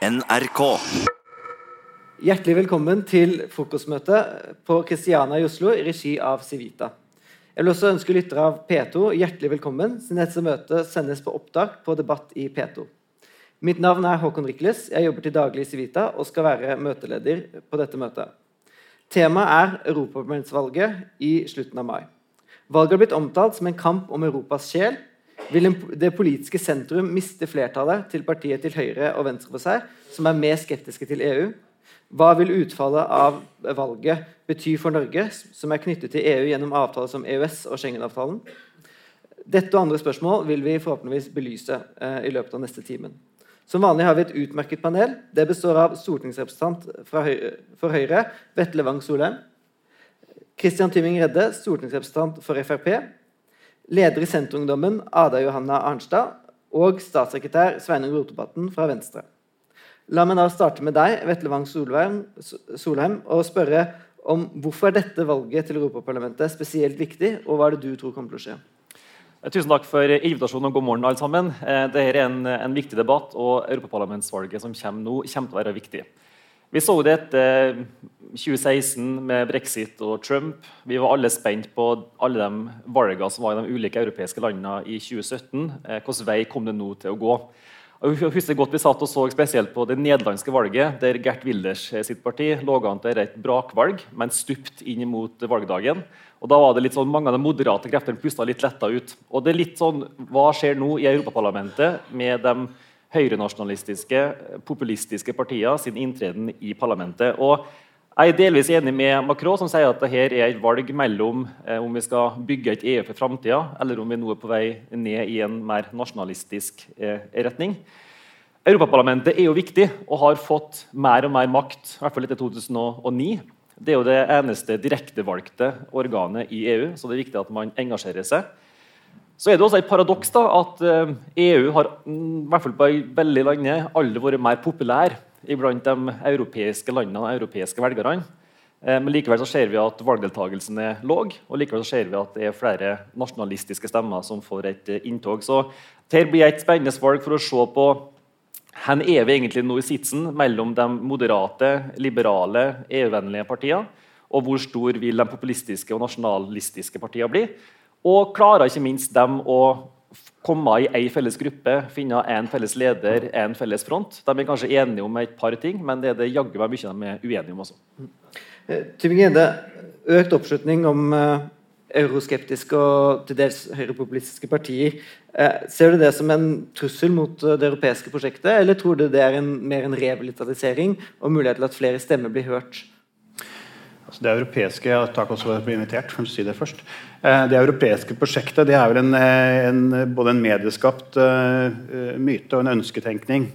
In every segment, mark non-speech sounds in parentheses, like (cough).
NRK. Hjertelig velkommen til frokostmøte på Christiana i Oslo i regi av Civita. Jeg vil også ønske lyttere av P2 hjertelig velkommen, siden dette møtet sendes på opptak på Debatt i P2. Mitt navn er Håkon Rikles, jeg jobber til daglig i Civita og skal være møteleder på dette møtet. Temaet er europaparlamentsvalget i slutten av mai. Valget har blitt omtalt som en kamp om Europas sjel. Vil det politiske sentrum miste flertallet til partiet til høyre og venstre for seg, som er mer skeptiske til EU? Hva vil utfallet av valget bety for Norge, som er knyttet til EU gjennom avtaler som EØS og Schengen-avtalen? Dette og andre spørsmål vil vi forhåpentligvis belyse eh, i løpet av neste timen. Som vanlig har vi et utmerket panel. Det består av stortingsrepresentant Høyre, for Høyre, Vetle Wang Solheim. Christian Tyming-Redde, stortingsrepresentant for Frp. Leder i Senterungdommen, Ada Johanna Arnstad. Og statssekretær Sveinung Rotevatn fra Venstre. La meg da starte med deg, Vetle Wang Solheim, og spørre om hvorfor er dette valget til Europaparlamentet spesielt viktig, og hva er det du tror kommer til å skje? Eh, tusen takk for invitasjonen og god morgen, alle sammen. Eh, Dette er en, en viktig debatt, og europaparlamentsvalget som kommer nå, kommer til å være viktig. Vi så det etter 2016 med brexit og Trump. Vi var alle spent på alle de valgene som var i de ulike europeiske landene i 2017. Eh, hvilken vei kom det nå til å gå? Jeg husker godt Vi satt og så spesielt på det nederlandske valget, der Gert Wilders eh, sitt parti lå an til et brakvalg, men stupt inn mot valgdagen. Og da var det litt sånn, Mange av de moderate kreftene pusta litt letta ut. Og det er litt sånn, Hva skjer nå i Europaparlamentet med de høyrenasjonalistiske, populistiske partier sin inntreden i parlamentet? Og jeg er delvis enig med Macron, som sier at dette er et valg mellom eh, om vi skal bygge et EU for framtida, eller om vi nå er på vei ned i en mer nasjonalistisk eh, retning. Europaparlamentet er jo viktig og har fått mer og mer makt, i hvert fall etter 2009. Det er jo det eneste direktevalgte organet i EU, så det er viktig at man engasjerer seg. Så er det også et paradoks da, at EU eh, e har mm, i hvert fall på veldig lenge aldri vært mer populær iblant de europeiske landene og europeiske velgerne. Eh, men likevel så ser vi at valgdeltakelsen er låg, og likevel så ser vi at det er flere nasjonalistiske stemmer som får et eh, inntog. Så det blir et spennende valg for å se på hvor er vi egentlig nå i sitsen mellom de moderate, liberale, EU-vennlige partiene, og hvor stor vil de populistiske og nasjonalistiske partiene bli? Og klarer ikke minst dem å komme i ei felles gruppe, finne en felles leder, en felles front. De er kanskje enige om et par ting, men det er det jaggu meg mye de er uenige om også. Eh, Tybing-Gjedde, økt oppslutning om uh, euroskeptiske og til dels høyrepopulistiske partier. Uh, ser du det som en trussel mot det europeiske prosjektet, eller tror du det er en, mer en revitalisering og mulighet til at flere stemmer blir hørt? Det europeiske Takk også for at jeg invitert. for å si Det først. Eh, det europeiske prosjektet det er vel en, eh, en, både en medieskapt uh, myte og en ønsketenkning.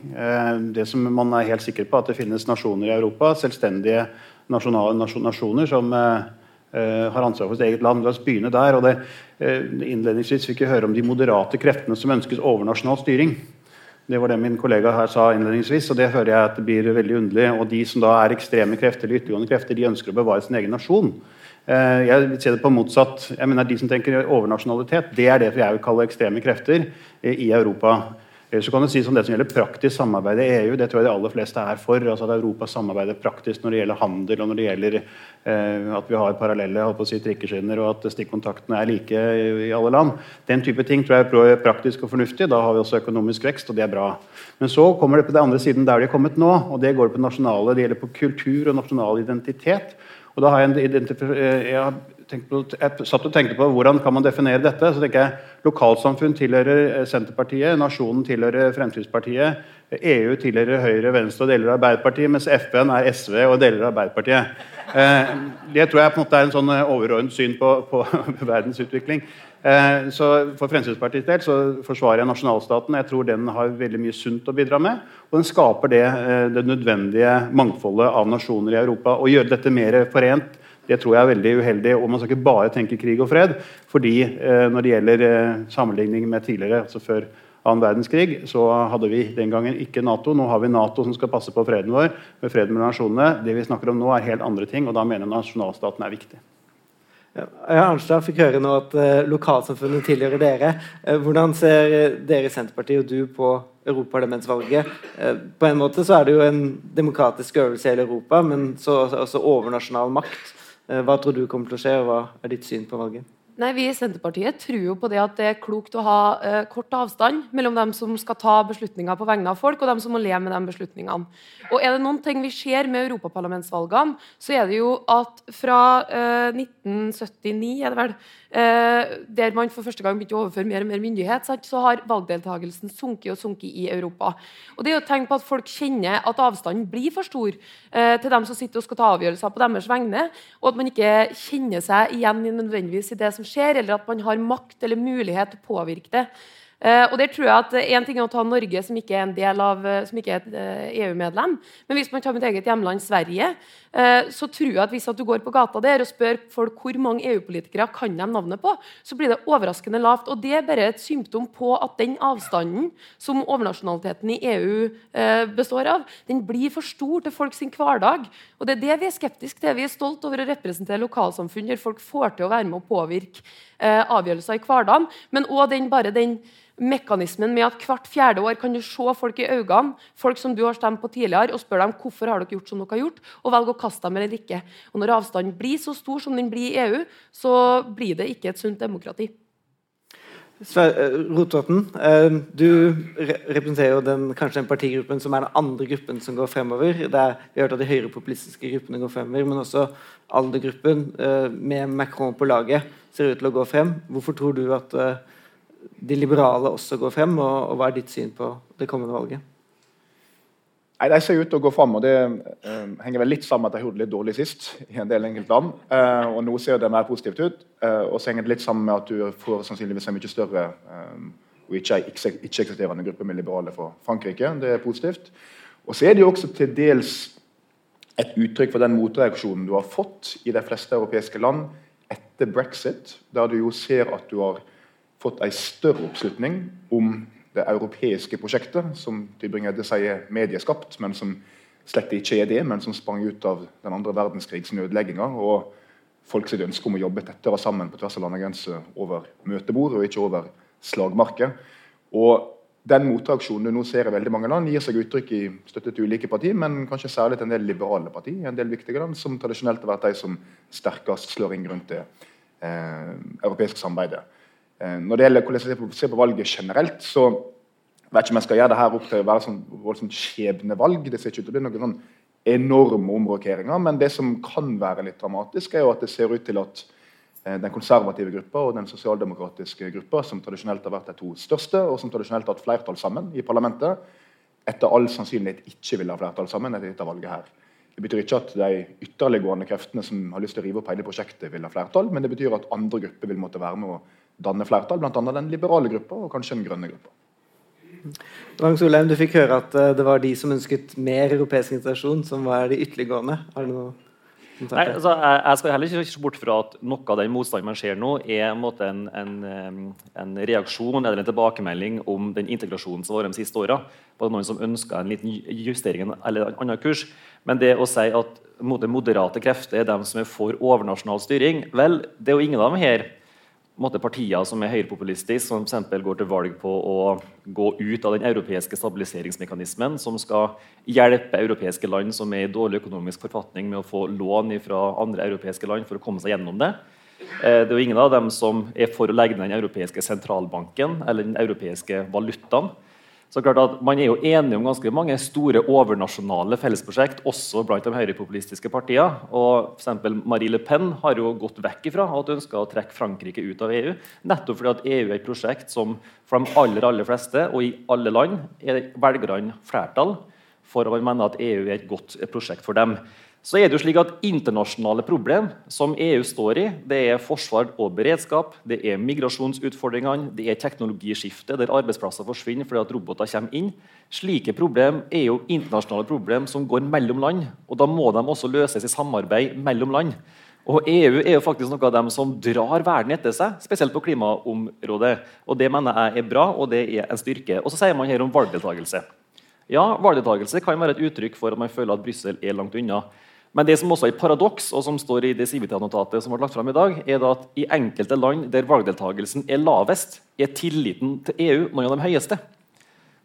Det som Man er helt sikker på at det finnes nasjoner i Europa, selvstendige nasjonale nasjoner som har ansvar for sitt eget land. La oss begynne der. og det, Innledningsvis fikk vi høre om de moderate kreftene som ønskes overnasjonal styring. Det var det min kollega her sa innledningsvis, og det hører jeg at det blir veldig underlig. Og de som da er ekstreme krefter eller ytterliggående krefter, de ønsker å bevare sin egen nasjon. Eh, jeg vil se det på motsatt. Jeg mener De som tenker overnasjonalitet, det er det jeg vil kalle ekstreme krefter i Europa. Så kan du si som Det som gjelder praktisk samarbeid i EU, det tror jeg de aller fleste er for. altså At Europa samarbeider praktisk når det gjelder handel og når det gjelder eh, at vi har parallelle på å si, trikkeskinner og at stikkontaktene er like i, alle land. Den type ting tror jeg er praktisk og fornuftig. Da har vi også økonomisk vekst, og det er bra. Men så kommer det på den andre siden der de er kommet nå, og det går på nasjonale, det gjelder på kultur og nasjonal identitet. Og da har jeg, en, jeg på, jeg satt og tenkte på hvordan kan man definere dette. så tenker jeg Lokalsamfunn tilhører eh, Senterpartiet, nasjonen tilhører Fremskrittspartiet, EU tilhører Høyre, Venstre og deler av Arbeiderpartiet, mens FN er SV og deler av Arbeiderpartiet. Eh, det tror jeg på en måte er en sånn eh, overordnet syn på, på (laughs) verdensutvikling. Så For Fremskrittspartiets del så forsvarer jeg nasjonalstaten. Jeg tror den har veldig mye sunt å bidra med. Og den skaper det, det nødvendige mangfoldet av nasjoner i Europa. Å gjøre dette mer forent det tror jeg er veldig uheldig. og Man skal ikke bare tenke krig og fred. fordi eh, Når det gjelder eh, sammenligning med tidligere, altså før annen verdenskrig, så hadde vi den gangen ikke Nato. Nå har vi Nato som skal passe på freden vår. med freden mellom nasjonene. Det vi snakker om nå, er helt andre ting, og da mener nasjonalstaten er viktig. Ja, Arnstad fikk høre nå at eh, lokalsamfunnet tilhører dere. Eh, hvordan ser dere i Senterpartiet og du på europaparlamentsvalget. Eh, på en måte så er det jo en demokratisk øvelse i hele Europa, men så også overnasjonal makt. Eh, hva tror du kommer til å skje, og hva er ditt syn på valget? Nei, Vi i Senterpartiet tror jo på det at det er klokt å ha eh, kort avstand mellom dem som skal ta beslutninger på vegne av folk, og dem som må leve med de beslutningene. Og Er det noen ting vi ser med europaparlamentsvalgene, så er det jo at fra eh, 1979, er det vel, eh, der man for første gang begynte å overføre mer og mer myndighet, så har valgdeltakelsen sunket og sunket i Europa. Og Det er jo et tegn på at folk kjenner at avstanden blir for stor eh, til dem som sitter og skal ta avgjørelser på deres vegne, og at man ikke kjenner seg igjen i nødvendigvis i det som skjer, eller at man har makt eller mulighet til å påvirke det. Uh, og der tror jeg at En ting er å ta Norge, som ikke er en del av, eh, som ikke er et uh, EU-medlem. Men hvis man tar mitt eget hjemland Sverige, så tror jeg at hvis at du går på gata der og spør folk hvor mange EU-politikere kan de navnet på, så blir det overraskende lavt. Og Det er bare et symptom på at den avstanden som overnasjonaliteten i EU består av, den blir for stor til folk sin hverdag. Og Det er det vi er skeptiske til. Vi er stolt over å representere lokalsamfunn der folk får til å være med å påvirke avgjørelser i hverdagen, men òg den, bare den mekanismen med at hvert fjerde år kan du se folk i øynene, folk som du har stemt på tidligere, og spørre dem hvorfor har dere gjort som dere har gjort, og velge å kaste dem eller ikke. Og Når avstanden blir så stor som den blir i EU, så blir det ikke et sunt demokrati. Eh, Rotevatn, eh, du representerer jo den, kanskje den partigruppen som er den andre gruppen som går fremover. Er, vi har hørt at de høyrepopulistiske gruppene går fremover, men også aldergruppen eh, med Macron på laget ser ut til å gå frem. Hvorfor tror du at de liberale også går frem, og, og hva er ditt syn på det kommende valget? Nei, De ser ut til å gå fram, og det uh, henger vel litt sammen med at de gjorde det litt dårlig sist. i en del enkeltland, uh, og Nå ser det mer positivt ut. Uh, og så henger det litt sammen med at du får sannsynligvis en mye større og ikke-eksisterende ikke-eksisterende gruppe med liberale fra Frankrike. Det er positivt. Og så er det jo også til dels et uttrykk for den motreaksjonen du har fått i de fleste europeiske land etter brexit, der du jo ser at du har fått en større oppslutning om det europeiske prosjektet, som Tybring-Edde sier medieskapt, men som slett ikke er det, men som sprang ut av den andre verdenskrigs nødlegginger. og folk sitt ønske om å jobbe tettere sammen på tvers av landegrenser over møtebord og ikke over slagmarker. Og Den motreaksjonen du nå ser i veldig mange land, gir seg uttrykk i støtte til ulike partier, men kanskje særlig til en del liberale partier, en del viktige land, som tradisjonelt har vært de som sterkest slår ring rundt det eh, europeiske samarbeidet. Eh, når det gjelder hvordan jeg ser på valget generelt, så vet ikke om jeg skal gjøre det her opp til å være sånn voldsomt skjebnevalg. Det ser ikke ut til å bli noen sånn enorme omrokeringer. Men det som kan være litt dramatisk, er jo at det ser ut til at eh, den konservative gruppa og den sosialdemokratiske gruppa, som tradisjonelt har vært de to største, og som tradisjonelt har hatt flertall sammen i parlamentet, etter all sannsynlighet ikke vil ha flertall sammen etter dette valget her. Det betyr ikke at de ytterliggående kreftene som har lyst til å rive opp hele prosjektet, vil ha flertall, men det betyr at andre grupper vil måtte være med å danne flertall, bl.a. den liberale gruppa og kanskje den grønne gruppa. Vang Solheim, du fikk høre at eh, det var de som ønsket mer europeisk integrasjon, som var de ytterliggående. Har du noe Nei, altså, jeg, jeg, skal heller ikke se bort fra at noe av den motstanden man ser nå, er en, en, en, en, reaksjon eller en tilbakemelding om den integrasjonen som har vært de siste åra. Noen som ønsker en liten justering eller en annen kurs. Men det å si at moderate krefter er dem som er for overnasjonal styring, vel, det er jo ingen av dem her måte, partier som er høyrepopulistiske, som f.eks. går til valg på å gå ut av den europeiske stabiliseringsmekanismen, som skal hjelpe europeiske land som er i dårlig økonomisk forfatning, med å få lån fra andre europeiske land for å komme seg gjennom det. Eh, det er jo ingen av dem som er for å legge ned den europeiske sentralbanken eller den europeiske valutaen. Så klart at Man er jo enige om ganske mange store overnasjonale fellesprosjekt, også blant de høyrepopulistiske partiene. Og for Marie Le Pen har jo gått vekk ifra at hun ønsker å trekke Frankrike ut av EU. Nettopp fordi at EU er et prosjekt som for de aller, aller fleste og i alle land er velgerne flertall for å mener at EU er et godt prosjekt for dem så er det jo slik at Internasjonale problem som EU står i, det er forsvar og beredskap, det er migrasjonsutfordringene, det er teknologiskifte der arbeidsplasser forsvinner fordi at roboter kommer inn. Slike problem er jo internasjonale problem som går mellom land. og Da må de også løses i samarbeid mellom land. Og EU er jo faktisk noe av dem som drar verden etter seg, spesielt på klimaområdet. Og Det mener jeg er bra, og det er en styrke. Og Så sier man her om valgdeltakelse. Ja, valgdeltakelse kan være et uttrykk for at man føler at Brussel er langt unna. Men det som også er et paradoks, og som står i det Civita-notatet som ble lagt frem i dag, er at i enkelte land der valgdeltakelsen er lavest, er tilliten til EU noen av de høyeste.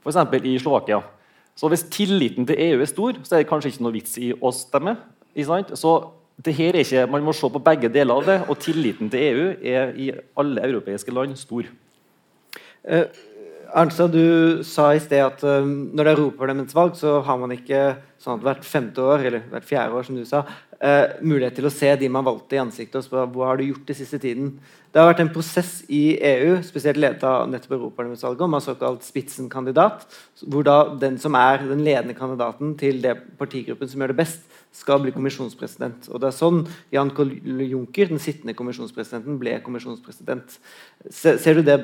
f.eks. i Slovakia. Så hvis tilliten til EU er stor, så er det kanskje ikke noe vits i å stemme. Så det her er ikke, Man må se på begge deler av det, og tilliten til EU er i alle europeiske land stor. Uh, Arnstad, du sa i sted at uh, når det er europaparlamentsvalg, så har man ikke sånn at hvert femte år eller hvert fjerde år som du sa, uh, mulighet til å se de man valgte i ansiktet og spørre hva har du gjort den siste tiden. Det har vært en prosess i EU, spesielt ledet av nettopp Europaparlamentsvalget, om en såkalt spitsenkandidat, hvor da den som er den ledende kandidaten til det partigruppen som gjør det best, skal bli kommisjonspresident. Og Det er sånn Jan Kohl Juncker, den sittende kommisjonspresidenten, ble kommisjonspresident. Ser du det,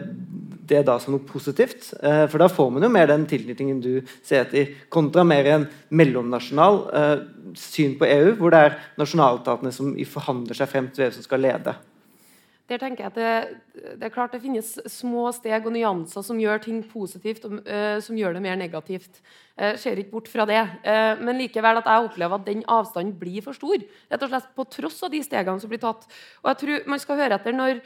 det da som noe positivt? Eh, for da får man jo mer den tilknytningen du ser etter, kontra mer en mellomnasjonal eh, syn på EU, hvor det er nasjonalstatene som forhandler seg frem til hvem som skal lede. Der tenker jeg at det, det, er klart det finnes små steg og nyanser som gjør ting positivt, og uh, som gjør det mer negativt. Uh, ser ikke bort fra det. Uh, men likevel at jeg opplever at den avstanden blir for stor. Rett og slett På tross av de stegene som blir tatt. Og jeg tror Man skal høre etter når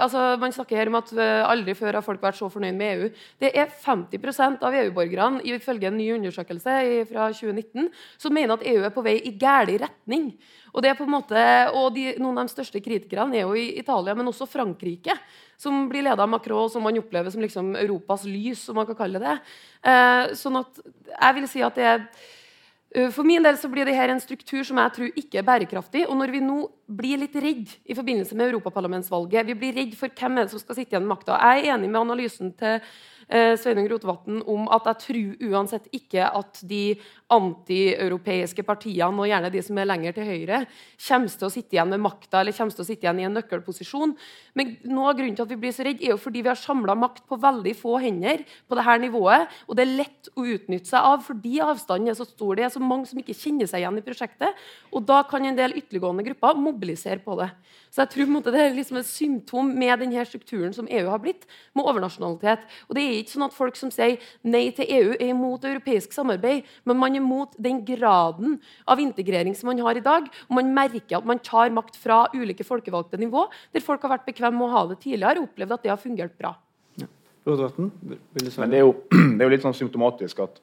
altså Man snakker her om at aldri før har folk vært så fornøyd med EU. Det er 50% av EU-borgerne ifølge en ny undersøkelse fra 2019 som mener at EU er på vei i gæren retning. Og, det er på en måte, og de, Noen av de største kritikerne er jo i Italia, men også Frankrike, som blir ledet av Macron, som man opplever som liksom Europas lys, som man kan kalle det. Eh, sånn at jeg vil si at det er eh, for min del så blir det her en struktur som jeg tror ikke er bærekraftig. Og når vi nå blir litt redd i forbindelse med europaparlamentsvalget, vi blir redd for hvem er det som skal sitte igjen med makta Jeg er enig med analysen til eh, Sveinung Rotevatn om at jeg tror uansett ikke at de antieuropeiske partiene, og gjerne de som er lenger til høyre, kommer til å sitte igjen med makta eller kommer til å sitte igjen i en nøkkelposisjon. Men noe av grunnen til at vi blir så redde, er jo fordi vi har samla makt på veldig få hender på dette nivået. Og det er lett å utnytte seg av fordi avstanden er så stor. Det er så mange som ikke kjenner seg igjen i prosjektet. Og da kan en del ytterliggående grupper mobilisere på det. Så jeg tror måte, det er liksom et symptom med denne strukturen som EU har blitt, med overnasjonalitet. Og det er ikke sånn at folk som sier nei til EU, er imot europeisk samarbeid, men man er imot den graden av integrering som man har i dag. Og man merker at man tar makt fra ulike folkevalgte nivå, der folk har vært bekvemme med å ha det tidligere og opplevd at det har fungert bra. Ja. Men det er, jo, (clears throat) det er jo litt sånn symptomatisk at,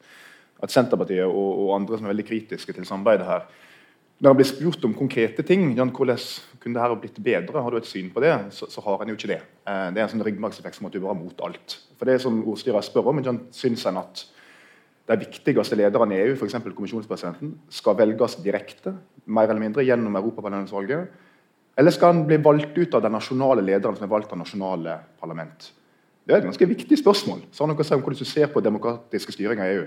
at Senterpartiet og, og, andre som er veldig kritiske til samarbeidet her, når han blir spurt om konkrete ting, Jan, hvordan kunne det her blitt bedre, har du et syn på det, så, så har han jo ikke det. Eh, det er en sånn ryggmargseffekt som at du bare er mot alt. For det som ordstyrer spør om, Jan, syns han at de viktigste lederne i EU, f.eks. kommisjonspresidenten, skal velges direkte mer eller mindre gjennom europaparlamentsvalget? Eller skal han bli valgt ut av den nasjonale lederen som er valgt av nasjonale parlament? Det er et ganske viktig spørsmål. Så har noe å si om hvordan du ser på demokratiske styringer i EU.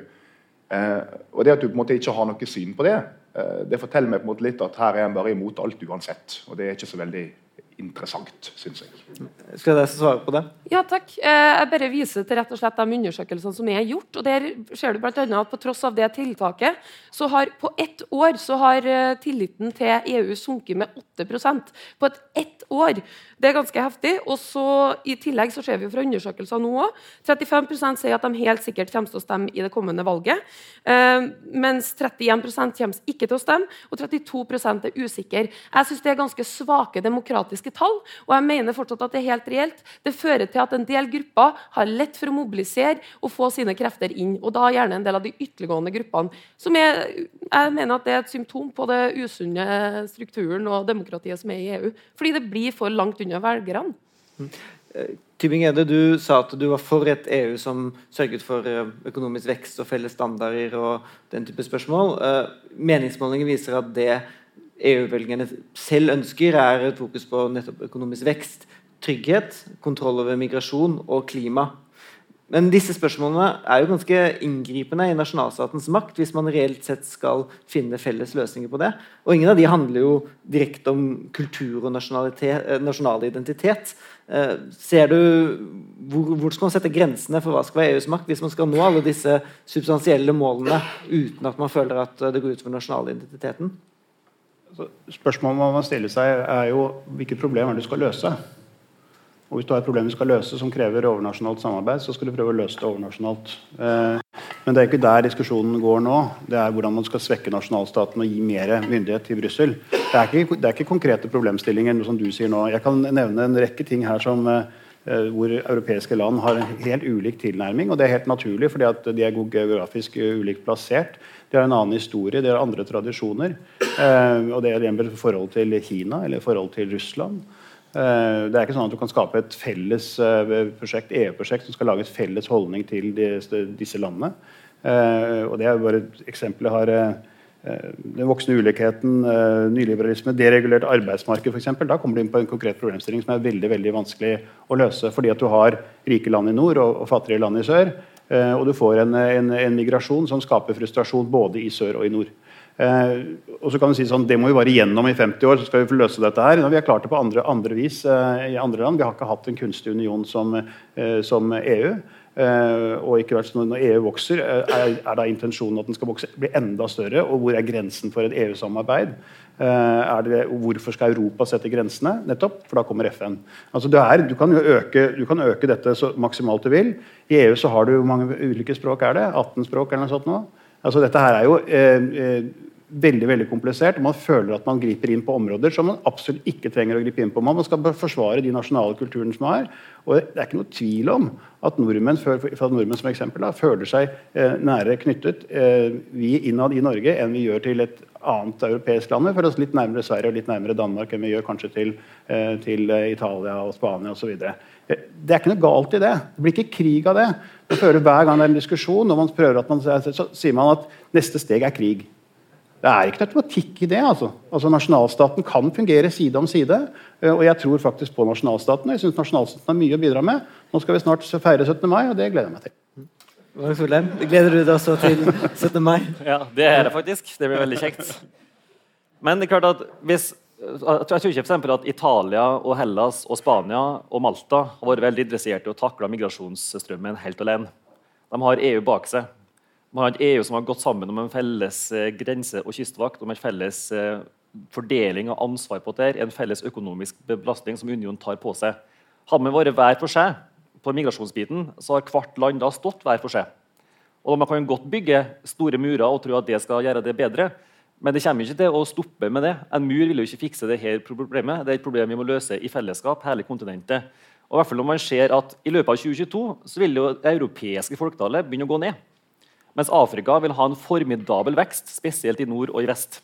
Eh, og det at du på en måte ikke har noe syn på det, eh, det forteller meg på en måte litt at her er en bare imot alt uansett. Og det er ikke så veldig interessant, syns jeg. Skal jeg svare på det? Ja, takk. Eh, jeg bare viser til rett og slett de undersøkelsene som er gjort. og Der ser du annet at på tross av det tiltaket, så har på ett år så har eh, tilliten til EU sunket med 8% På et ett år. Det er ganske heftig. og så I tillegg så ser vi fra undersøkelser nå òg 35% sier at de helt sikkert kommer til å stemme i det kommende valget. Eh, mens 31 kommer ikke til å stemme, og 32% er usikre. Jeg syns det er ganske svake demokratiske tall, og jeg mener fortsatt at det er helt reelt. Det fører til at en del grupper har lett for å mobilisere og få sine krefter inn. Og da gjerne en del av de ytterliggående gruppene. Som er, jeg mener at det er et symptom på det usunne strukturen og demokratiet som er i EU. Fordi det blir for langt unna velgerne. Mm. Tybing-Edde, du sa at du var for et EU som sørget for eh, økonomisk vekst og felles standarder og den type spørsmål. Eh, meningsmålinger viser at det EU-velgerne selv ønsker, er et fokus på nettopp økonomisk vekst, trygghet, kontroll over migrasjon og klima. Men disse spørsmålene er jo ganske inngripende i nasjonalstatens makt hvis man reelt sett skal finne felles løsninger på det. Og ingen av de handler jo direkte om kultur og eh, nasjonal identitet. Eh, ser du, hvor, hvor, skal man sette grensene for hva skal være EUs makt hvis man skal nå alle disse substansielle målene uten at man føler at det går ut for nasjonalidentiteten? Altså, spørsmålet man må stille seg, er jo hvilket problem er det du skal løse. Og Hvis du har et problem du skal løse som krever overnasjonalt samarbeid, så skal du prøve å løse det overnasjonalt. Eh, men det er ikke der diskusjonen går nå. Det er hvordan man skal svekke nasjonalstaten og gi mer myndighet til Brussel. Det, det, er ikke konkrete problemstillinger, som du sier nå. Jeg kan nevne en rekke ting her som, eh, hvor europeiske land har en helt ulik tilnærming. og Det er helt naturlig, fordi de er geografisk ulikt plassert. De har en annen historie, de har andre tradisjoner. Eh, og Det gjelder forhold til Kina eller forhold til Russland. Eh, det er ikke sånn at du kan skape et felles eh, prosjekt, EU-prosjekt som skal lage et felles holdning til disse landene. Og Det er bare et eksempel jeg har den voksende ulikheten, nyliberalisme, deregulert arbeidsmarked f.eks. Da kommer du inn på en konkret problemstilling som er veldig veldig vanskelig å løse. Fordi at du har rike land i nord og, og land i sør. Eh, og du får en, en, en, migrasjon som skaper frustrasjon både i sør og i nord. og så kan du si sånn, Det må vi bare gjennom i 50 år, så skal vi få løse dette her. Nå, vi har klart det på andre, andre vis i andre land. Vi har ikke hatt en kunstig union som, som EU. Uh, og ikke sånn Når EU vokser, er, er, da intensjonen at den skal vokse bli enda større? Og hvor er grensen for et EU-samarbeid? Uh, hvorfor skal Europa sette grensene? Nettopp, for da kommer FN. Altså er, du, kan øke, du kan øke dette så maksimalt du vil. I EU så har du hvor mange ulike språk er det? 18 språk eller noe sånt nå? Altså dette her er jo uh, veldig veldig komplisert. og Man føler at man griper inn på områder som man absolutt ikke trenger å gripe inn på. Man skal forsvare de nasjonale kulturene som er. og Det er ikke noe tvil om at nordmenn, for nordmenn som eksempel, da, føler seg eh, nære knyttet eh, vi innad i Norge enn vi gjør til et annet europeisk land. Vi føler oss litt nærmere Sverige og litt nærmere Danmark enn vi gjør kanskje til, eh, til Italia og Spania osv. Eh, det er ikke noe galt i det. Det blir ikke krig av det. Man føler Hver gang det er en diskusjon, når man prøver at man, så sier man at neste steg er krig. Det er ikke automatikk i det. altså. Altså Nasjonalstaten kan fungere side om side. Eh, og jeg tror faktisk på nasjonalstaten. Jeg synes nasjonalstaten har mye å bidra med. Nå skal vi snart feire 17. mai, og det gleder jeg meg til. Gleder du deg også til 17. mai? (laughs) Ja, det er det faktisk. Det blir veldig kjekt. Men det er klart at hvis jeg tror ikke for at Italia, og Hellas, og Spania og Malta har vært veldig interessert i å takle migrasjonsstrømmen helt alene. De har EU bak seg. Man har et EU som har gått sammen om en felles eh, grense- og kystvakt, om en felles eh, fordeling av ansvar på dette, en felles økonomisk belastning som unionen tar på seg. Hadde vi vært hver for seg på migrasjonsbiten, så har hvert land da stått hver for seg. Og Man kan godt bygge store murer og tro at det skal gjøre det bedre, men det kommer ikke til å stoppe med det. En mur vil jo ikke fikse det her problemet. Det er et problem vi må løse i fellesskap, hele kontinentet. Og i hvert fall når man ser at I løpet av 2022 så vil jo det europeiske folketallet begynne å gå ned. Mens Afrika vil ha en formidabel vekst, spesielt i nord og i vest.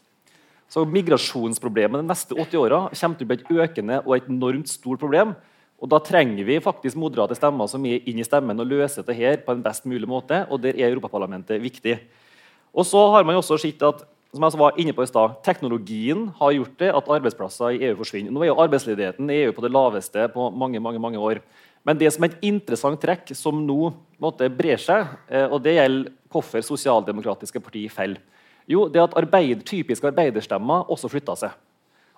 Så Migrasjonsproblemet de neste 80 åra kommer til å bli et økende og et enormt stort problem. Og Da trenger vi faktisk moderate stemmer som er inn i stemmen og løser dette her på en best mulig måte. og Der er Europaparlamentet viktig. Og så har man jo også sett at som jeg var inne på i sted, Teknologien har gjort det at arbeidsplasser i EU forsvinner. Nå er jo arbeidsledigheten i EU på det laveste på mange mange, mange år. Men det som er et interessant trekk som nå måtte brer seg, eh, og det gjelder hvorfor sosialdemokratiske partier faller, jo, det at arbeid, typiske arbeiderstemmer også flytta seg.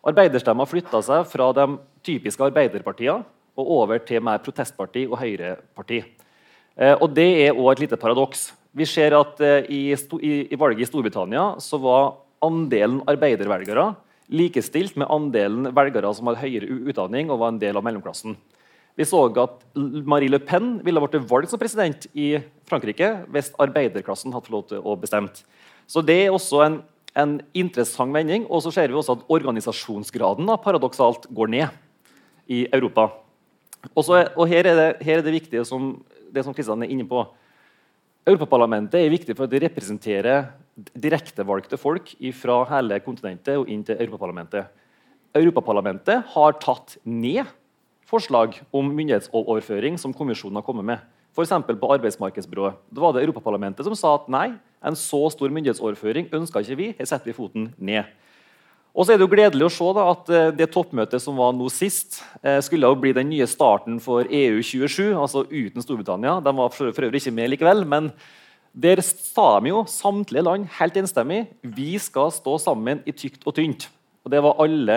Arbeiderstemmer flytta seg fra de typiske arbeiderpartiene og over til mer protestparti og høyreparti. Eh, og Det er også et lite paradoks. Vi ser at eh, i, valget i Storbritannia så var andelen arbeidervelgere likestilt med andelen velgere som hadde høyere utdanning og var en del av mellomklassen. Vi så at Marie Le Pen ville blitt valgt som president i Frankrike hvis arbeiderklassen hadde fått lov til å bestemme. Så det er også en, en interessant vending. Og så ser vi også at organisasjonsgraden da, paradoksalt går ned i Europa. Også, og her er, det, her er det viktige som det som Kristian er inne på. Europaparlamentet er viktig for at det representerer direktevalgte folk fra hele kontinentet og inn til Europaparlamentet. Europaparlamentet har tatt ned forslag om myndighetsoverføring som kommisjonen har kommet med. F.eks. på arbeidsmarkedsbyrået. Da var det Europaparlamentet som sa at nei, en så stor myndighetsoverføring ønska ikke vi. Her setter vi foten ned. Og så er det jo gledelig å se da, at eh, det toppmøtet som var nå sist, eh, skulle jo bli den nye starten for EU27, altså uten Storbritannia. De var for øvrig ikke med likevel. men der sa de jo, samtlige land, helt enstemmig vi skal stå sammen i tykt og tynt. Og Det var alle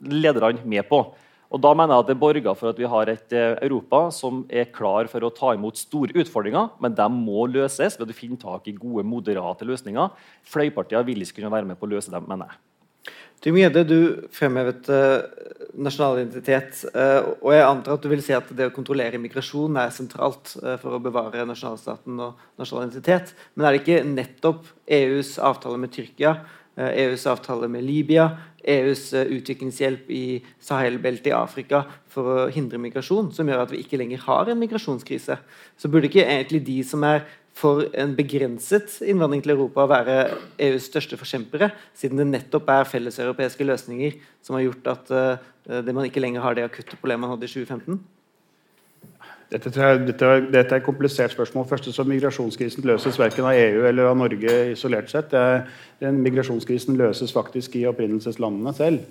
lederne med på. Og da mener jeg at Det borger for at vi har et eh, Europa som er klar for å ta imot store utfordringer, men de må løses ved å finne tak i gode, moderate løsninger. Fløypartiene vil ikke kunne være med på å løse dem, mener jeg. Tymjede, du fremhevet uh, nasjonal identitet. Uh, og jeg antar at du vil si at det å kontrollere migrasjon er sentralt for å bevare nasjonalstaten og nasjonal identitet. Men er det ikke nettopp EUs avtale med Tyrkia EUs avtale med Libya, EUs utviklingshjelp i Sahel-beltet i Afrika for å hindre migrasjon, som gjør at vi ikke lenger har en migrasjonskrise. Så burde ikke egentlig de som er for en begrenset innvandring til Europa å være EUs største forkjempere, siden det nettopp er felleseuropeiske løsninger som har gjort at uh, man ikke lenger har det akutte problemet man hadde i 2015? Dette, dette, dette, er et komplisert spørsmål. Først så Migrasjonskrisen løses verken av EU eller av Norge isolert sett. Den migrasjonskrisen løses faktisk i opprinnelseslandene selv.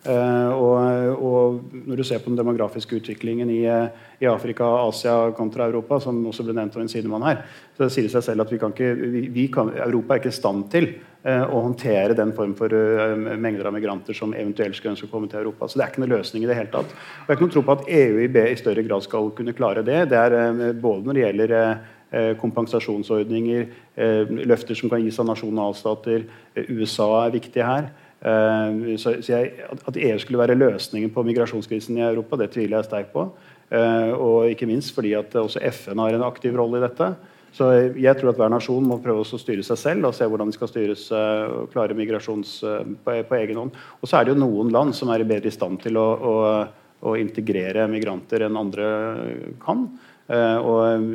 Uh, og, og, når du ser på den demografiske utviklingen i, i, Afrika Asia kontra Europa, som også ble nevnt av en sidemann her, så sier det seg selv at vi kan ikke, vi, vi kan, Europa er ikke i stand til uh, å håndtere den form for uh, mengder av migranter som eventuelt skulle ønske å komme til Europa. Så det er ikke noen løsning i det hele tatt. Og jeg har ikke noen tro på at EU i, i større grad skal kunne klare det. Det er både når det gjelder kompensasjonsordninger, løfter som kan gis av nasjonalstater. USA er viktig her. Eh, så, jeg, At EU skulle være løsningen på migrasjonskrisen i Europa, det tviler jeg sterkt på. Eh, og ikke minst fordi at også FN har en aktiv rolle i dette. Så jeg tror at hver nasjon må prøve å styre seg selv og se hvordan de skal styres eh, og klare migrasjons på, på egen hånd. Og så er det jo noen land som er bedre i stand til å, å, å integrere migranter enn andre kan. Eh, og,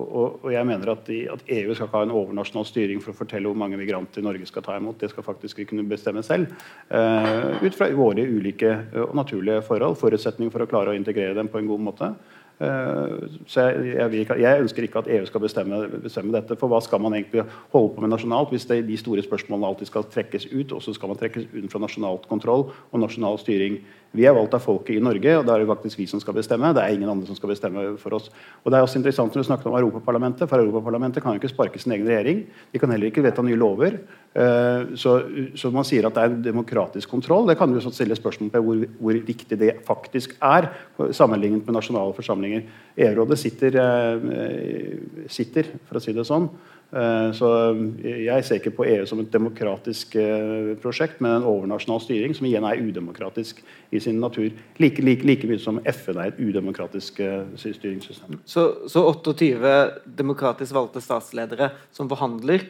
og, og, jeg mener at, de, at, EU skal ikke ha en overnasjonal styring for å fortelle hvor mange migranter Norge skal ta imot. Det skal faktisk vi kunne bestemme selv. Uh, ut fra våre ulike og naturlige forhold. Forutsetninger for å klare å integrere dem på en god måte. Så jeg, jeg, jeg, ønsker ikke at EU skal bestemme, bestemme, dette. For hva skal man egentlig holde på med nasjonalt hvis det, de store spørsmålene alltid skal trekkes ut, og så skal man trekkes ut fra nasjonalt kontroll og nasjonal styring vi er valgt av folket i Norge, og da er det faktisk vi som skal bestemme. Det er ingen andre som skal bestemme for oss. Og det er også interessant når du snakker om Europaparlamentet, for Europaparlamentet kan jo ikke sparke sin egen regjering. De kan heller ikke vedta nye lover. Eh, så, så, man sier at det er en demokratisk kontroll. Det kan du stille spørsmål på hvor, hvor viktig det faktisk er, sammenlignet med nasjonale forsamlinger. EU-rådet sitter, eh, sitter, for å si det sånn, så eh, jeg ser ikke på EU som et demokratisk eh, prosjekt, men en overnasjonal styring som igjen er udemokratisk i sin natur. Like, like, like mye som FN er et udemokratisk styringssystem. Så, så 28 demokratisk valgte statsledere som forhandler,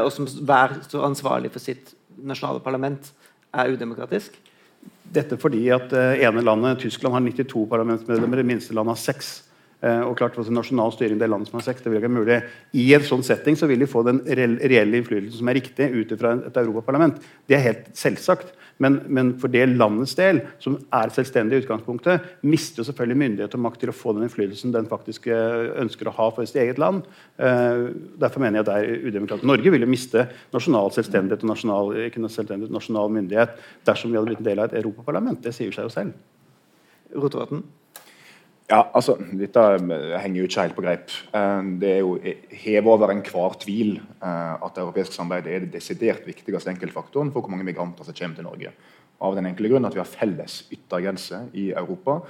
og som hver står ansvarlig for sitt nasjonale parlament, er udemokratisk? Dette fordi at ene landet, Tyskland, har 92 parlamentsmedlemmer, det minste landet har 6. Eh, og klart altså, Nasjonal styring det landet som har sex, det vil ikke være mulig. I en sånn setting så vil de få den reelle innflytelsen som er riktig ut fra et europaparlament. Det er helt selvsagt. Men, men, for det landets del, som er selvstendig i utgangspunktet, mister jo selvfølgelig myndighet og makt til å få den innflytelsen den faktisk eh, ønsker å ha for sitt eget land. Uh, derfor mener jeg det er udemokratisk. Norge vil jo miste nasjonal selvstendighet og nasjonal, selvstendighet, nasjonal myndighet dersom vi hadde blitt en del av et europaparlament. Det sier seg jo selv. Rotevatn? Ja, altså, Dette eh, henger jo ikke helt på greip. Eh, det er jo hevet over enhver tvil eh, at europeisk samarbeid er det desidert viktigste enkeltfaktoren for hvor mange migranter som kommer til Norge. Av den enkle grunn at vi har felles yttergrense i Europa.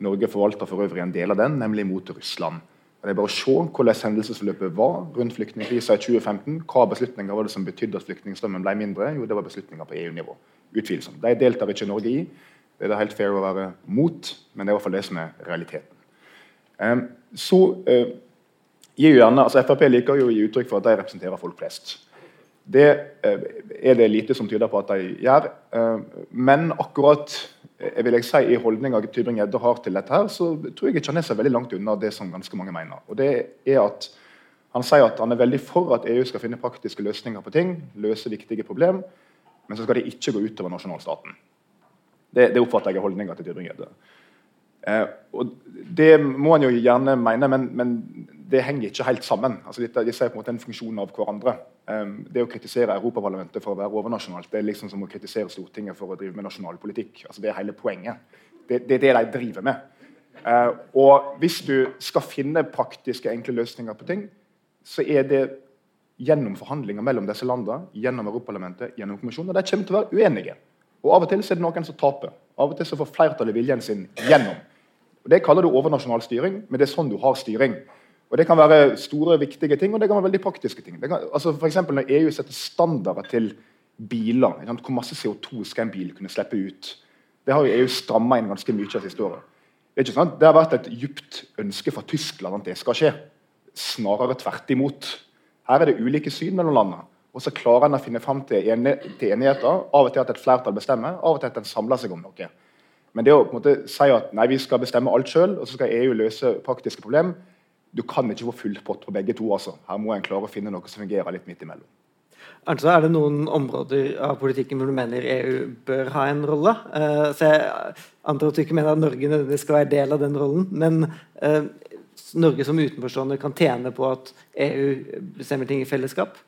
Norge forvalter for øvrig en del av den, nemlig mot Russland. Det er bare å se hvordan hendelsesforløpet var rundt flyktningkrisa i 2015. Hva beslutninger var det som betydde at flyktningstrømmen ble mindre? Jo, det var beslutninger på EU-nivå. Utvilsomt. De deltar ikke Norge i. Det er det helt fair å være mot, men det er i hvert fall det som er realiteten. Um, så uh, gir jo gjerne, altså Frp liker jo å gi uttrykk for at de representerer folk flest. Det uh, er det lite som tyder på at de gjør. Uh, men akkurat jeg vil jeg si, i holdninga Tybring-Gjedde har til dette, her, så tror jeg ikke han er så veldig langt unna det som ganske mange mener. Og det er at Han sier at han er veldig for at EU skal finne praktiske løsninger på ting, løse viktige problem, men så skal det ikke gå utover nasjonalstaten. Det, det oppfatter jeg er holdninga til Tybring-Gjedde. Eh, Det må han jo gjerne mene, men, men det henger ikke helt sammen. Altså, dette, disse er på en måte en funksjon av hverandre. Eh, det å kritisere Europaparlamentet for å være overnasjonalt det er liksom som å kritisere Stortinget for å drive med nasjonal politikk. Altså, det er hele poenget. Det, det er det de driver med. Eh, og Hvis du skal finne praktiske, enkle løsninger på ting, så er det gjennom forhandlinger mellom disse landene, gjennom Europaparlamentet, gjennom kommisjonen. Og de kommer til å være uenige. Og Av og til så er det noen som taper. Av og til så får flertallet viljen sin gjennom. Og Det kaller du overnasjonal styring, men det er sånn du har styring. Og Det kan være store, viktige ting, og det kan være veldig praktiske ting. Det kan, altså for Når EU setter standarder til biler, hvor masse CO2 skal en bil kunne slippe ut, det har jo EU stramma inn ganske mye av siste året. Det, er ikke sant? det har vært et djupt ønske fra Tyskland at det skal skje. Snarere tvert imot. Her er det ulike syn mellom landene. Og så klarer en å finne fram til, enig, til enigheter. Av og til at et flertall bestemmer, av og til at en samler seg om noe. Men det å på en måte si at nei, vi skal bestemme alt sjøl, og så skal EU løse praktiske problem, du kan ikke få full pott på begge to. altså. Her må en klare å finne noe som fungerer litt midt imellom. Altså, er det noen områder av politikken hvor du mener EU bør ha en rolle? Uh, så Jeg antar at du ikke mener at Norge nødvendigvis skal være del av den rollen. Men uh, Norge som utenforstående kan tjene på at EU bestemmer ting i fellesskap?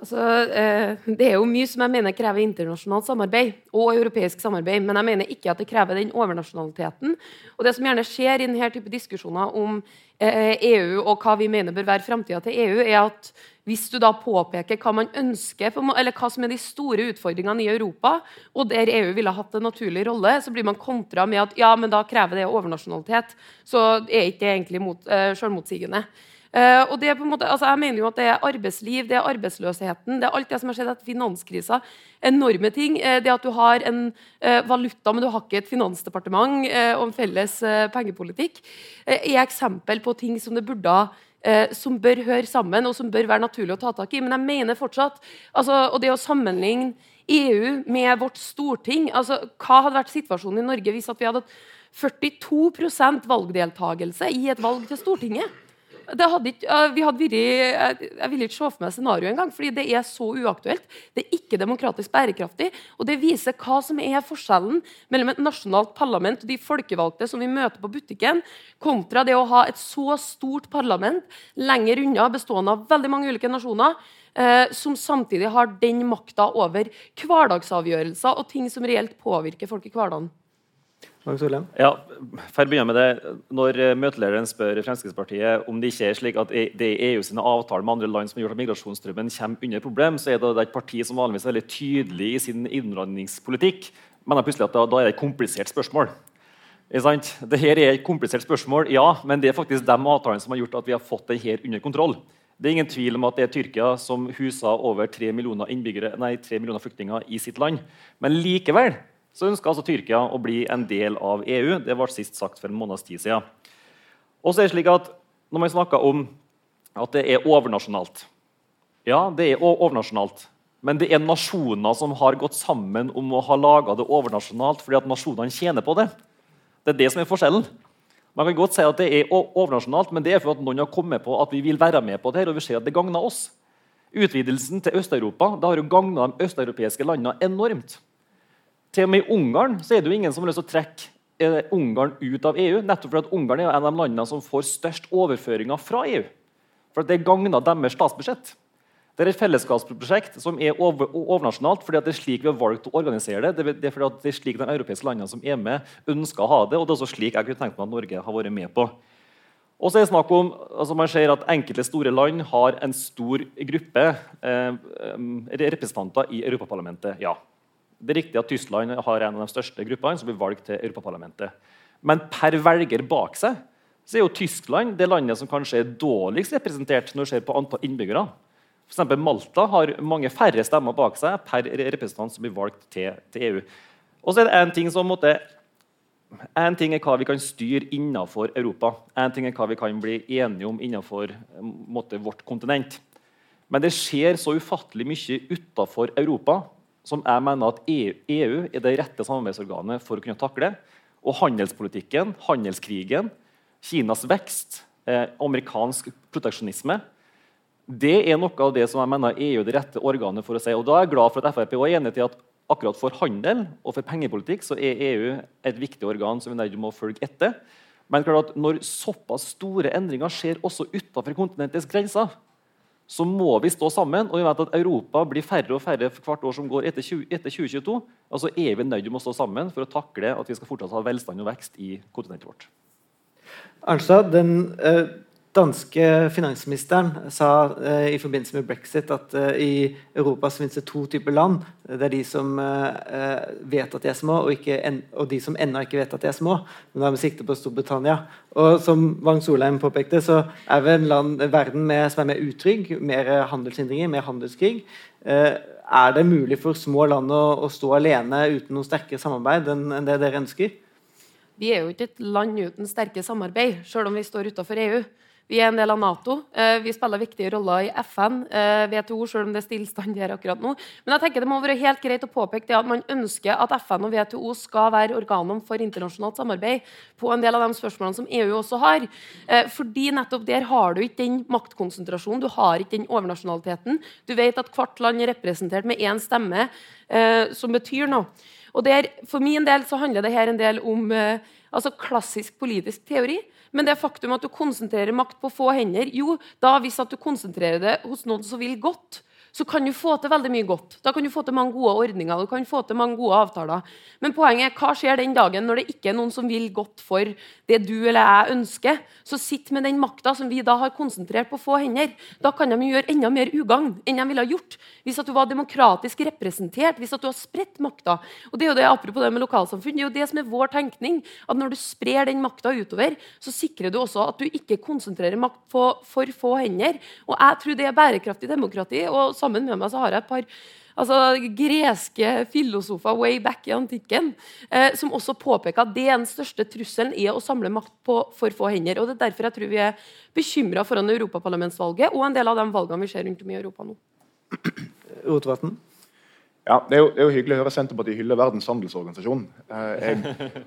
Altså, eh, det er jo mye som jeg mener krever internasjonalt samarbeid og europeisk samarbeid, men jeg mener ikke at det krever den overnasjonaliteten. Og Det som gjerne skjer i denne type diskusjoner om eh, EU og hva vi mener bør være framtida til EU, er at hvis du da påpeker hva man ønsker, eller hva som er de store utfordringene i Europa, og der EU ville hatt en naturlig rolle, så blir man kontra med at ja, men da krever det overnasjonalitet. Så er ikke det egentlig mot, eh, selvmotsigende. Uh, og det er på en måte, altså jeg mener jo at det er arbeidsliv, det er arbeidsløsheten, det er alt det som har skjedd etter finanskrisa. Enorme ting. Uh, det at du har en uh, valuta, men du har ikke et finansdepartement og en felles pengepolitikk, er eksempel på ting som det burde som bør høre sammen, og som bør være naturlig å ta tak i. Men jeg mener fortsatt altså, Og det å sammenligne EU med vårt storting altså, Hva hadde vært situasjonen i Norge hvis vi hadde 42% valgdeltakelse i et valg til Stortinget? Hadde ikke, vi hadde vært, jeg, jeg vil ikke se for meg scenarioet engang, fordi det er så uaktuelt. Det er ikke demokratisk bærekraftig. Og det viser hva som er forskjellen mellom et nasjonalt parlament og de folkevalgte som vi møter på butikken, kontra det å ha et så stort parlament lenger unna, bestående av veldig mange ulike nasjoner, eh, som samtidig har den makta over hverdagsavgjørelser og ting som reelt påvirker folk i hverdagen. Ja, for å begynne med det, Når eh, møtelederen spør Fremskrittspartiet om det ikke er slik at e- det er EU sine avtaler med andre land som har gjort at migrasjonsstrømmen kommer under problem, så er det et parti som vanligvis er veldig tydelig i sin innvandringspolitikk. Men plutselig at da, er det et komplisert spørsmål. Dette er et komplisert spørsmål, ja, men det er faktisk de avtalene som har gjort at vi har fått det her under kontroll. Det er ingen tvil om at det er Tyrkia som huser over 3 millioner, nei, 3 millioner flyktninger i sitt land. Men likevel så ønsker altså Tyrkia å bli en del av EU. Det ble sist sagt for en måneds tid siden. Og så er det slik at Når man snakker om at det er overnasjonalt Ja, det er overnasjonalt. Men det er nasjoner som har gått sammen om å ha laga det overnasjonalt fordi at nasjonene tjener på det. Det er det som er forskjellen. Man kan godt si at det er overnasjonalt, men det er for at noen har kommet på at vi vil være med på det, her, og vi ser at det gagner oss. Utvidelsen til Øst-Europa har jo gagna de østeuropeiske landene enormt. Til og med i Ungarn så er det jo ingen som har lyst til å trekke eh, Ungarn ut av EU. nettopp fordi Ungarn er en av de landene som får størst overføringer fra EU. For det gagner deres statsbudsjett. Det er et fellesskapsprosjekt som er over, overnasjonalt fordi det er slik vi har valgt å organisere det. Det er fordi det er slik de europeiske landene som er med, ønsker å ha det. og det er også slik jeg kunne tenkt meg at Norge har vært med på. Og så er det snakk om, altså Man ser at enkelte store land har en stor gruppe eh, representanter i Europaparlamentet. Ja, det er riktig at Tyskland har en av de største gruppene som blir valgt til Europaparlamentet. Men per velger bak seg så er jo Tyskland det landet som kanskje er dårligst representert når det ser på antall innbyggere. For Malta har mange færre stemmer bak seg per representant som blir valgt til, til EU. Og så er det en ting som måtte, en ting er hva vi kan styre innenfor Europa. En ting er hva vi kan bli enige om innenfor måtte, vårt kontinent. Men det skjer så ufattelig mye utenfor Europa som jeg mener at EU, EU er det rette samarbeidsorganet for å kunne takle. Og handelspolitikken, handelskrigen, Kinas vekst, eh, amerikansk proteksjonisme det er noe av det som jeg mener EU er det rette organet for å si. Og da er jeg glad for at Frp er enig til at akkurat for handel og for pengepolitikk så er EU et viktig organ som vi må følge etter. Men klart at når såpass store endringer skjer også utenfor kontinentets grenser, så må vi stå sammen. Og vi vet at Europa blir færre og færre for hvert år som går etter, 20, etter 2022. Altså er vi nødt til å stå sammen for å takle at vi skal fortsatt ha velstand og vekst i kontinentet vårt. Arnstad, den eh, danske finansministeren sa eh, i forbindelse med brexit at eh, i Europa finnes det to typer land. Det er de som eh, vet at de er små, og, ikke, og, de som ennå ikke vet at de er små. Men da med sikte på Storbritannia. Og som Wang Solheim påpekte, så er vel en land, verden med, som er mer utrygg, mer handelshindringer, mer handelskrig. Eh, er det mulig for små land å, å stå alene uten noe sterkere samarbeid enn, enn det dere ønsker? Vi er jo ikke et land uten sterke samarbeid, selv om vi står utenfor EU. Vi er en del av Nato. Eh, vi spiller viktige roller i FN, eh, WTO, selv om det er stillstand der akkurat nå. Men jeg tenker det må være helt greit å påpeke det at man ønsker at FN og WTO skal være organene for internasjonalt samarbeid på en del av de spørsmålene som EU også har. Eh, fordi nettopp der har du ikke den maktkonsentrasjonen, du har ikke den overnasjonaliteten. Du vet at hvert land er representert med én stemme, som betyr noe. Og der, For min del så handler det her en del om altså klassisk politisk teori. Men det faktum at du konsentrerer makt på få hender, jo, da hvis at du konsentrerer det hos noen som vil godt, så kan du få til veldig mye godt. Da kan du få til mange gode ordninger du kan få til mange gode avtaler. Men poenget er, hva skjer den dagen når det ikke er noen som vil godt for det du eller jeg ønsker? Så sitt med den makta som vi da har konsentrert på få hender. Da kan de gjøre enda mer ugagn enn de ville ha gjort hvis at du var demokratisk representert, hvis at du har spredt makta. Og det er jo det, Apropos det med lokalsamfunn, det er jo det som er vår tenkning. at Når du sprer den makta utover, så sikrer du også at du ikke konsentrerer makt på for få hender. Og jeg tror det er bærekraftig demokrati. og sammen med meg så har jeg et par altså, greske filosofer way back i antikken eh, som også påpeker at det er den største trusselen er å samle makt på for få hender. og Det er derfor jeg tror vi er bekymra foran europaparlamentsvalget og en del av de valgene vi ser rundt om i Europa nå. Rotevatn? Ja, det er, jo, det er, jo, hyggelig å høre Senterpartiet hylle Verdens handelsorganisasjon. Eh, jeg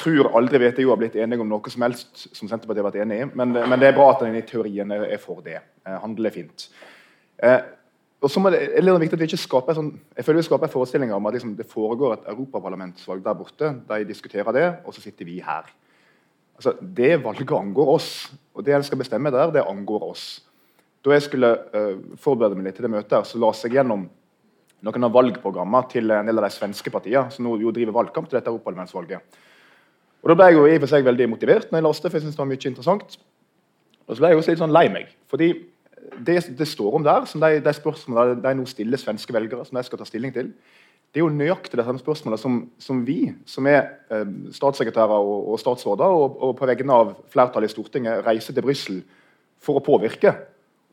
tror aldri WTO har blitt enige om noe som helst som Senterpartiet har vært enig i, men, men det er bra at en i teorien er, for det. Eh, handel er fint. Og så må det, er det viktig at vi ikke skaper sånn, jeg føler vi skaper forestillinger om at liksom, det foregår et europaparlamentsvalg der borte. De diskuterer det, og så sitter vi her. Altså, det valget angår oss. Og det jeg skal bestemme der, det angår oss. Da jeg skulle uh, forberede meg litt til det møtet, her, så las jeg gjennom noen av valgprogrammene til en del av de svenske partiene som nå jo driver valgkamp til dette europaparlamentsvalget. Og Da ble jeg jo i og for seg veldig motivert når jeg leste, for jeg synes det var mye interessant. Og så ble jeg også litt sånn lei meg. fordi det, det, står om der, som de, de spørsmålene de nå stiller svenske velgere, som de skal ta stilling til, det er jo nøyaktig de samme spørsmålene som, som, vi, som er eh, statssekretærer og, og statsråder, og, og, på vegne av flertallet i Stortinget reiser til Brussel for å påvirke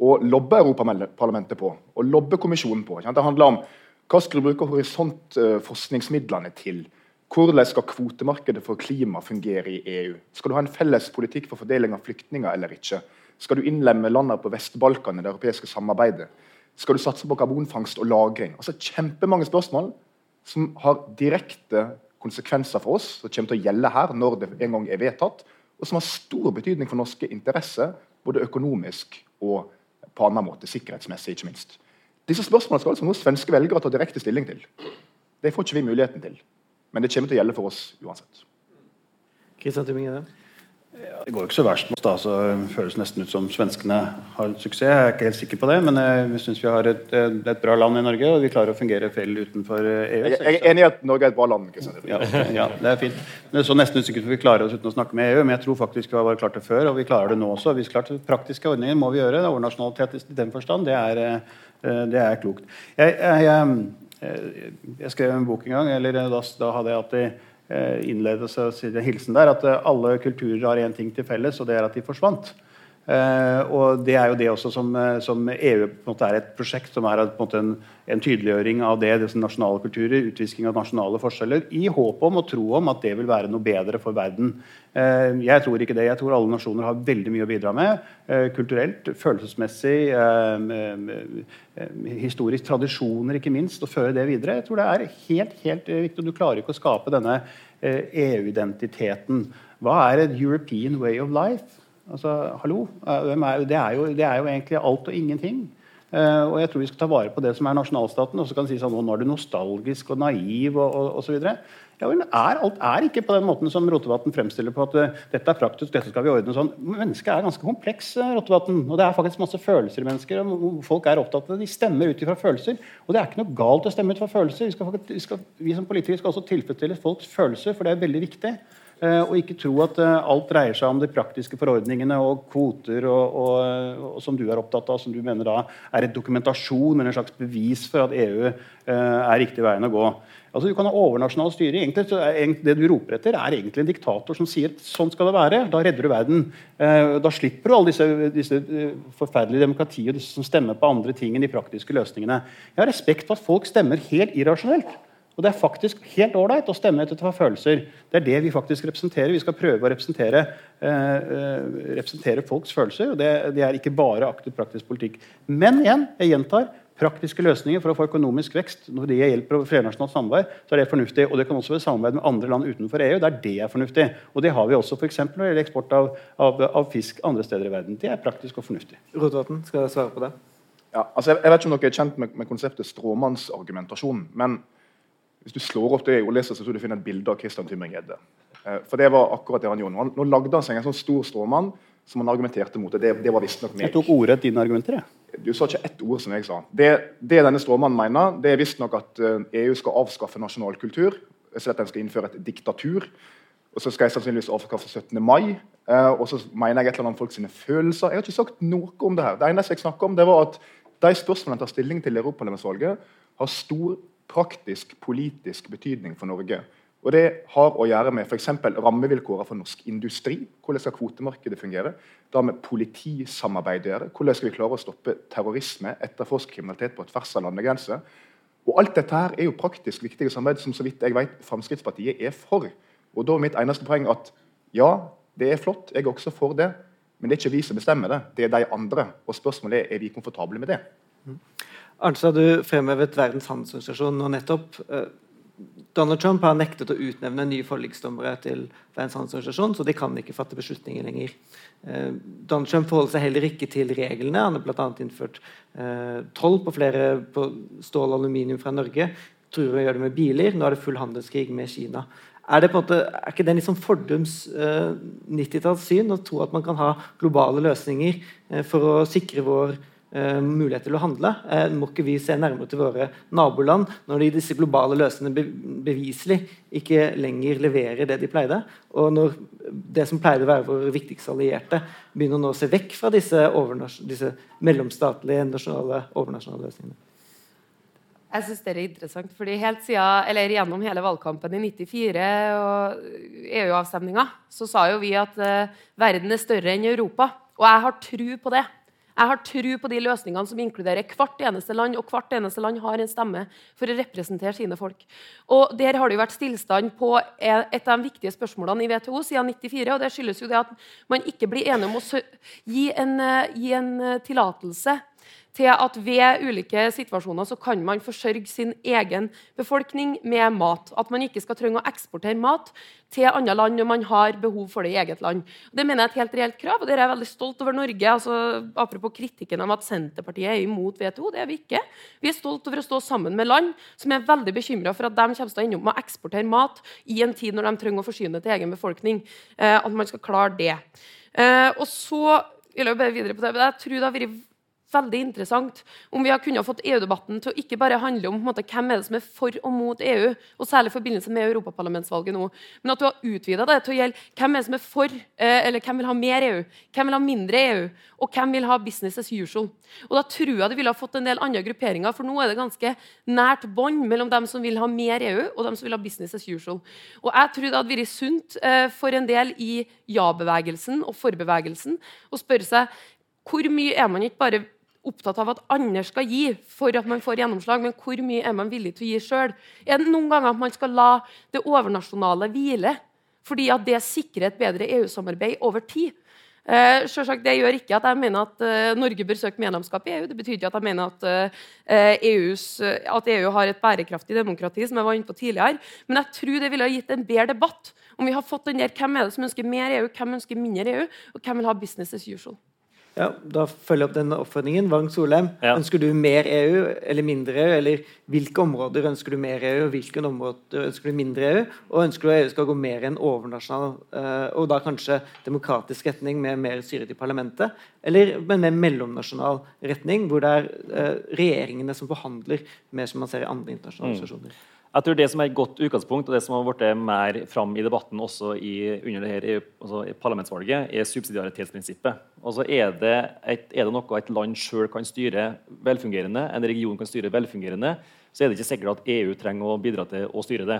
og lobbe Europaparlamentet på, og lobbe kommisjonen på. Det handler om hva skal du bruke horisontforskningsmidlene til? Hvordan skal kvotemarkedet for klima fungere i EU? Skal du ha en felles politikk for fordeling av flyktninger eller ikke? Skal du innlemme landene på Vest-Balkan i det europeiske samarbeidet? Skal du satse på karbonfangst og -lagring? Altså Kjempemange spørsmål som har direkte konsekvenser for oss, som kommer til å gjelde her når det en gang er vedtatt, og som har stor betydning for norske interesser, både økonomisk og på annen måte, sikkerhetsmessig, ikke minst. Disse spørsmålene skal altså nå svenske velgere ta direkte stilling til. Det får ikke vi muligheten til. Men det kommer til å gjelde for oss uansett. Kristian Tybing-Gjedde? Det går jo ikke så verst med oss. da, så Det føles nesten ut som svenskene har suksess. Jeg er ikke helt sikker på det, men vi eh, syns vi har et, et, bra land i Norge, og vi klarer å fungere fel utenfor EU. Eh, e jeg, er enig i at Norge er et bra land. Ja, ja, det er fint. Det så nesten ut som vi klarer oss uten å snakke med EU, men jeg tror faktisk vi har klart det før, og vi klarer det nå også. Vi klart Praktiske ordninger må vi gjøre. Overnasjonalitet i den forstand, det er, eh, det er klokt. Jeg, jeg, jeg, skrev en bok en gang, eller da, da hadde jeg alltid Eh, innledelse og hilsen der, at eh, alle kulturer har én ting til felles, og det er at de forsvant. Uh, og Det er jo det også som, som EU er et prosjekt som er en, en, tydeliggjøring av det, det nasjonale kulturer, utvisking av nasjonale forskjeller, i håp om og tro om at det vil være noe bedre for verden. Uh, jeg tror ikke det. Jeg tror alle nasjoner har veldig mye å bidra med. Kulturelt, følelsesmessig, historisk tradisjoner, ikke minst, å føre det videre. Jeg tror det er helt, helt viktig. Du klarer ikke å skape denne EU-identiteten. Hva er et European way of life? Altså, hallo? Det, er jo, det, er jo, egentlig alt og ingenting. Uh, og jeg tror vi skal ta vare på det som er nasjonalstaten. Og så kan du si sånn, nå er du nostalgisk og naiv og, og, og så videre. Ja, men er, Alt er ikke på den måten som Rotevatn fremstiller på at uh, dette er praktisk, dette skal vi ordne sånn. Mennesket er ganske kompleks, uh, Rotevatn. Og det er faktisk masse følelser i mennesker. og Folk er opptatt av det. De stemmer ut ifra følelser. Og det er ikke noe galt å stemme ut fra følelser. Vi, skal, vi, skal, vi som politikere skal også tilfredsstille folks følelser, for det er veldig viktig. Eh, og ikke tro at eh, alt dreier seg om de praktiske forordningene og kvoter og, og, og, som du er opptatt av, som du mener da er en dokumentasjon eller en slags bevis for at EU eh, er riktig veien å gå. Altså, du kan ha overnasjonal styre. Egentlig, så det du roper etter, er egentlig en diktator som sier sånn skal det være. Da redder du verden. da slipper du alle disse, disse forferdelige demokratier disse som stemmer på andre ting enn de praktiske løsningene. Jeg har respekt for at folk stemmer helt irrasjonelt. Og det er faktisk helt ålreit å stemme etter å følelser. Det er det vi faktisk representerer. Vi skal prøve å representere, eh, eh, representere folks følelser. og det, det, er ikke bare aktiv praktisk politikk. Men igjen, jeg gjentar, praktiske løsninger for å få økonomisk vekst når det hjelper flernasjonalt samarbeid, så er det fornuftig. Og det kan også være samarbeid med andre land utenfor EU. der det er fornuftig. Og det har vi også for når det gjelder eksport av, av, av, fisk andre steder i verden. Det er praktisk og fornuftig. Rotevatn, skal jeg svare på det? Ja, altså jeg, jeg, vet ikke om dere er kjent med, med konseptet stråmannsargumentasjon. men hvis du slår opp det i ordlista, så tror du finner et bilde av Christian Tybring-Gjedde. Eh, for det var akkurat det han gjorde. Nå lagde han seg en sånn stor stråmann som han argumenterte mot. Det, det var visstnok meg. Jeg tok ordet dine argumenter, jeg. Du sa ikke ett ord som jeg sa. Det, det denne stråmannen mener, det er visstnok at EU eh, e skal avskaffe nasjonal kultur. Så at den skal innføre et diktatur. Og så skal jeg sannsynligvis avskaffe 17. mai. Eh, og så mener jeg et eller annet folk sine følelser. Jeg har ikke sagt noe om det her. Det eneste jeg snakker om, det var at de spørsmålene tar stilling til Europaparlamentsvalget, har stor praktisk politisk betydning for Norge. Og Det har å gjøre med f.eks. rammevilkårene for norsk industri. Hvordan skal kvotemarkedet fungere? Det har med politisamarbeid gjøre. Hvordan skal vi klare å stoppe terrorisme, etterforske kriminalitet på tvers av landegrenser? Og Alt dette her er jo praktisk viktige samarbeid som så vidt jeg vet, Fremskrittspartiet er for. Og da er mitt eneste poeng at ja, det er flott, jeg er også for det. Men det er ikke vi som bestemmer det, det er de andre. Og spørsmålet er er vi komfortable med det. Mm. Arnstad, du fremhevet Verdens handelsorganisasjon nå nettopp. Eh, Donald Trump har nektet å utnevne nye forliksdommere til Verdens handelsorganisasjon, så de kan ikke fatte beslutninger lenger. Eh, Donald Trump forholder seg heller ikke til reglene. Han har bl.a. innført eh, toll på flere på stål og aluminium fra Norge. Tror å gjøre det med biler. Nå er det full handelskrig med Kina. Er, det på en måte, er ikke det liksom fordums eh, 90-tallssyn å tro at man kan ha globale løsninger eh, for å sikre vår mulighet til å handle. Eh, må ikke vi se nærmere til våre naboland når de disse globale løsningene beviselig ikke lenger leverer det de pleide? Og når det som pleide å være våre viktigste allierte, begynner nå å se vekk fra disse, disse mellomstatlige nasjonale, overnasjonale løsningene? Jeg synes det er interessant, fordi siden, Gjennom hele valgkampen i 94 og EU-avstemninga så sa jo vi at uh, verden er større enn Europa. Og jeg har tru på det. Jeg har tro på de løsningene som inkluderer hvert eneste land, og hvert eneste land har en stemme for å representere sine folk. Og Der har det jo vært stillstand på et av de viktige spørsmålene i WTO siden 94. og Det skyldes jo det at man ikke blir enige om å gi en, eh, gi en eh, tillatelse til at ved ulike situasjoner så kan man forsørge sin egen befolkning med mat. At man ikke skal trenge å eksportere mat til andre land når man har behov for det i eget land. Det mener jeg er et helt reelt krav, og der er jeg veldig stolt over Norge. Altså, apropos kritikken om at Senterpartiet er imot WTO, det er vi ikke. Vi er stolt over å stå sammen med land som er veldig bekymra for at de kommer til å ende opp med å eksportere mat i en tid når de trenger å forsyne til egen befolkning. Eh, at man skal klare det. Eh, og så vil jeg bare videre på det, jeg tror det har vært veldig interessant om vi har kunnet fått EU-debatten til å ikke bare handle om måte, hvem er det som er for og mot EU, og særlig i forbindelse med europaparlamentsvalget nå, men at du har utvida det til å gjelde hvem er det som er for, eh, eller hvem vil ha mer EU, hvem vil ha mindre EU, og hvem vil ha business as usual. Og Da tror jeg det ville ha fått en del andre grupperinger, for nå er det ganske nært bånd mellom dem som vil ha mer EU, og dem som vil ha business as usual. Og Jeg tror det hadde vært sunt eh, for en del i ja-bevegelsen og forbevegelsen å spørre seg hvor mye er man ikke bare opptatt av at andre skal gi for at man får gjennomslag, men hvor mye er man villig til å gi sjøl? Er det noen ganger at man skal la det overnasjonale hvile fordi at det sikrer et bedre EU-samarbeid over tid? Eh, selvsagt, Det gjør ikke at jeg mener at eh, Norge bør søke medlemskap i EU. Det betyr ikke at jeg mener at, eh, EUs, at, EU har et bærekraftig demokrati, som jeg var inne på tidligere. Men jeg tror det ville ha gitt en bedre debatt om vi har fått den der hvem er det som ønsker mer EU, hvem ønsker mindre EU, og hvem vil ha business as usual. Ja, da følger jeg opp denne oppfordringen. Vang Solheim, ja. ønsker du mer EU eller mindre EU? Eller hvilke områder ønsker du mer EU, og hvilke områder ønsker du mindre EU? Og ønsker du at EU skal gå mer enn overnasjonal, uh, og da kanskje demokratisk retning med mer styret i parlamentet? Eller med en mer mellomnasjonal retning, hvor det er uh, regjeringene som forhandler mer som man ser i andre internasjonale mm. Jeg tror Det som er et godt utgangspunkt, og det som har blitt mer fram i debatten også i, under dette, altså i parlamentsvalget, er subsidiaritetsprinsippet. Altså er det, et, er det noe et land sjøl kan styre velfungerende, en region kan styre velfungerende, så er det ikke sikkert at EU trenger å bidra til å styre det.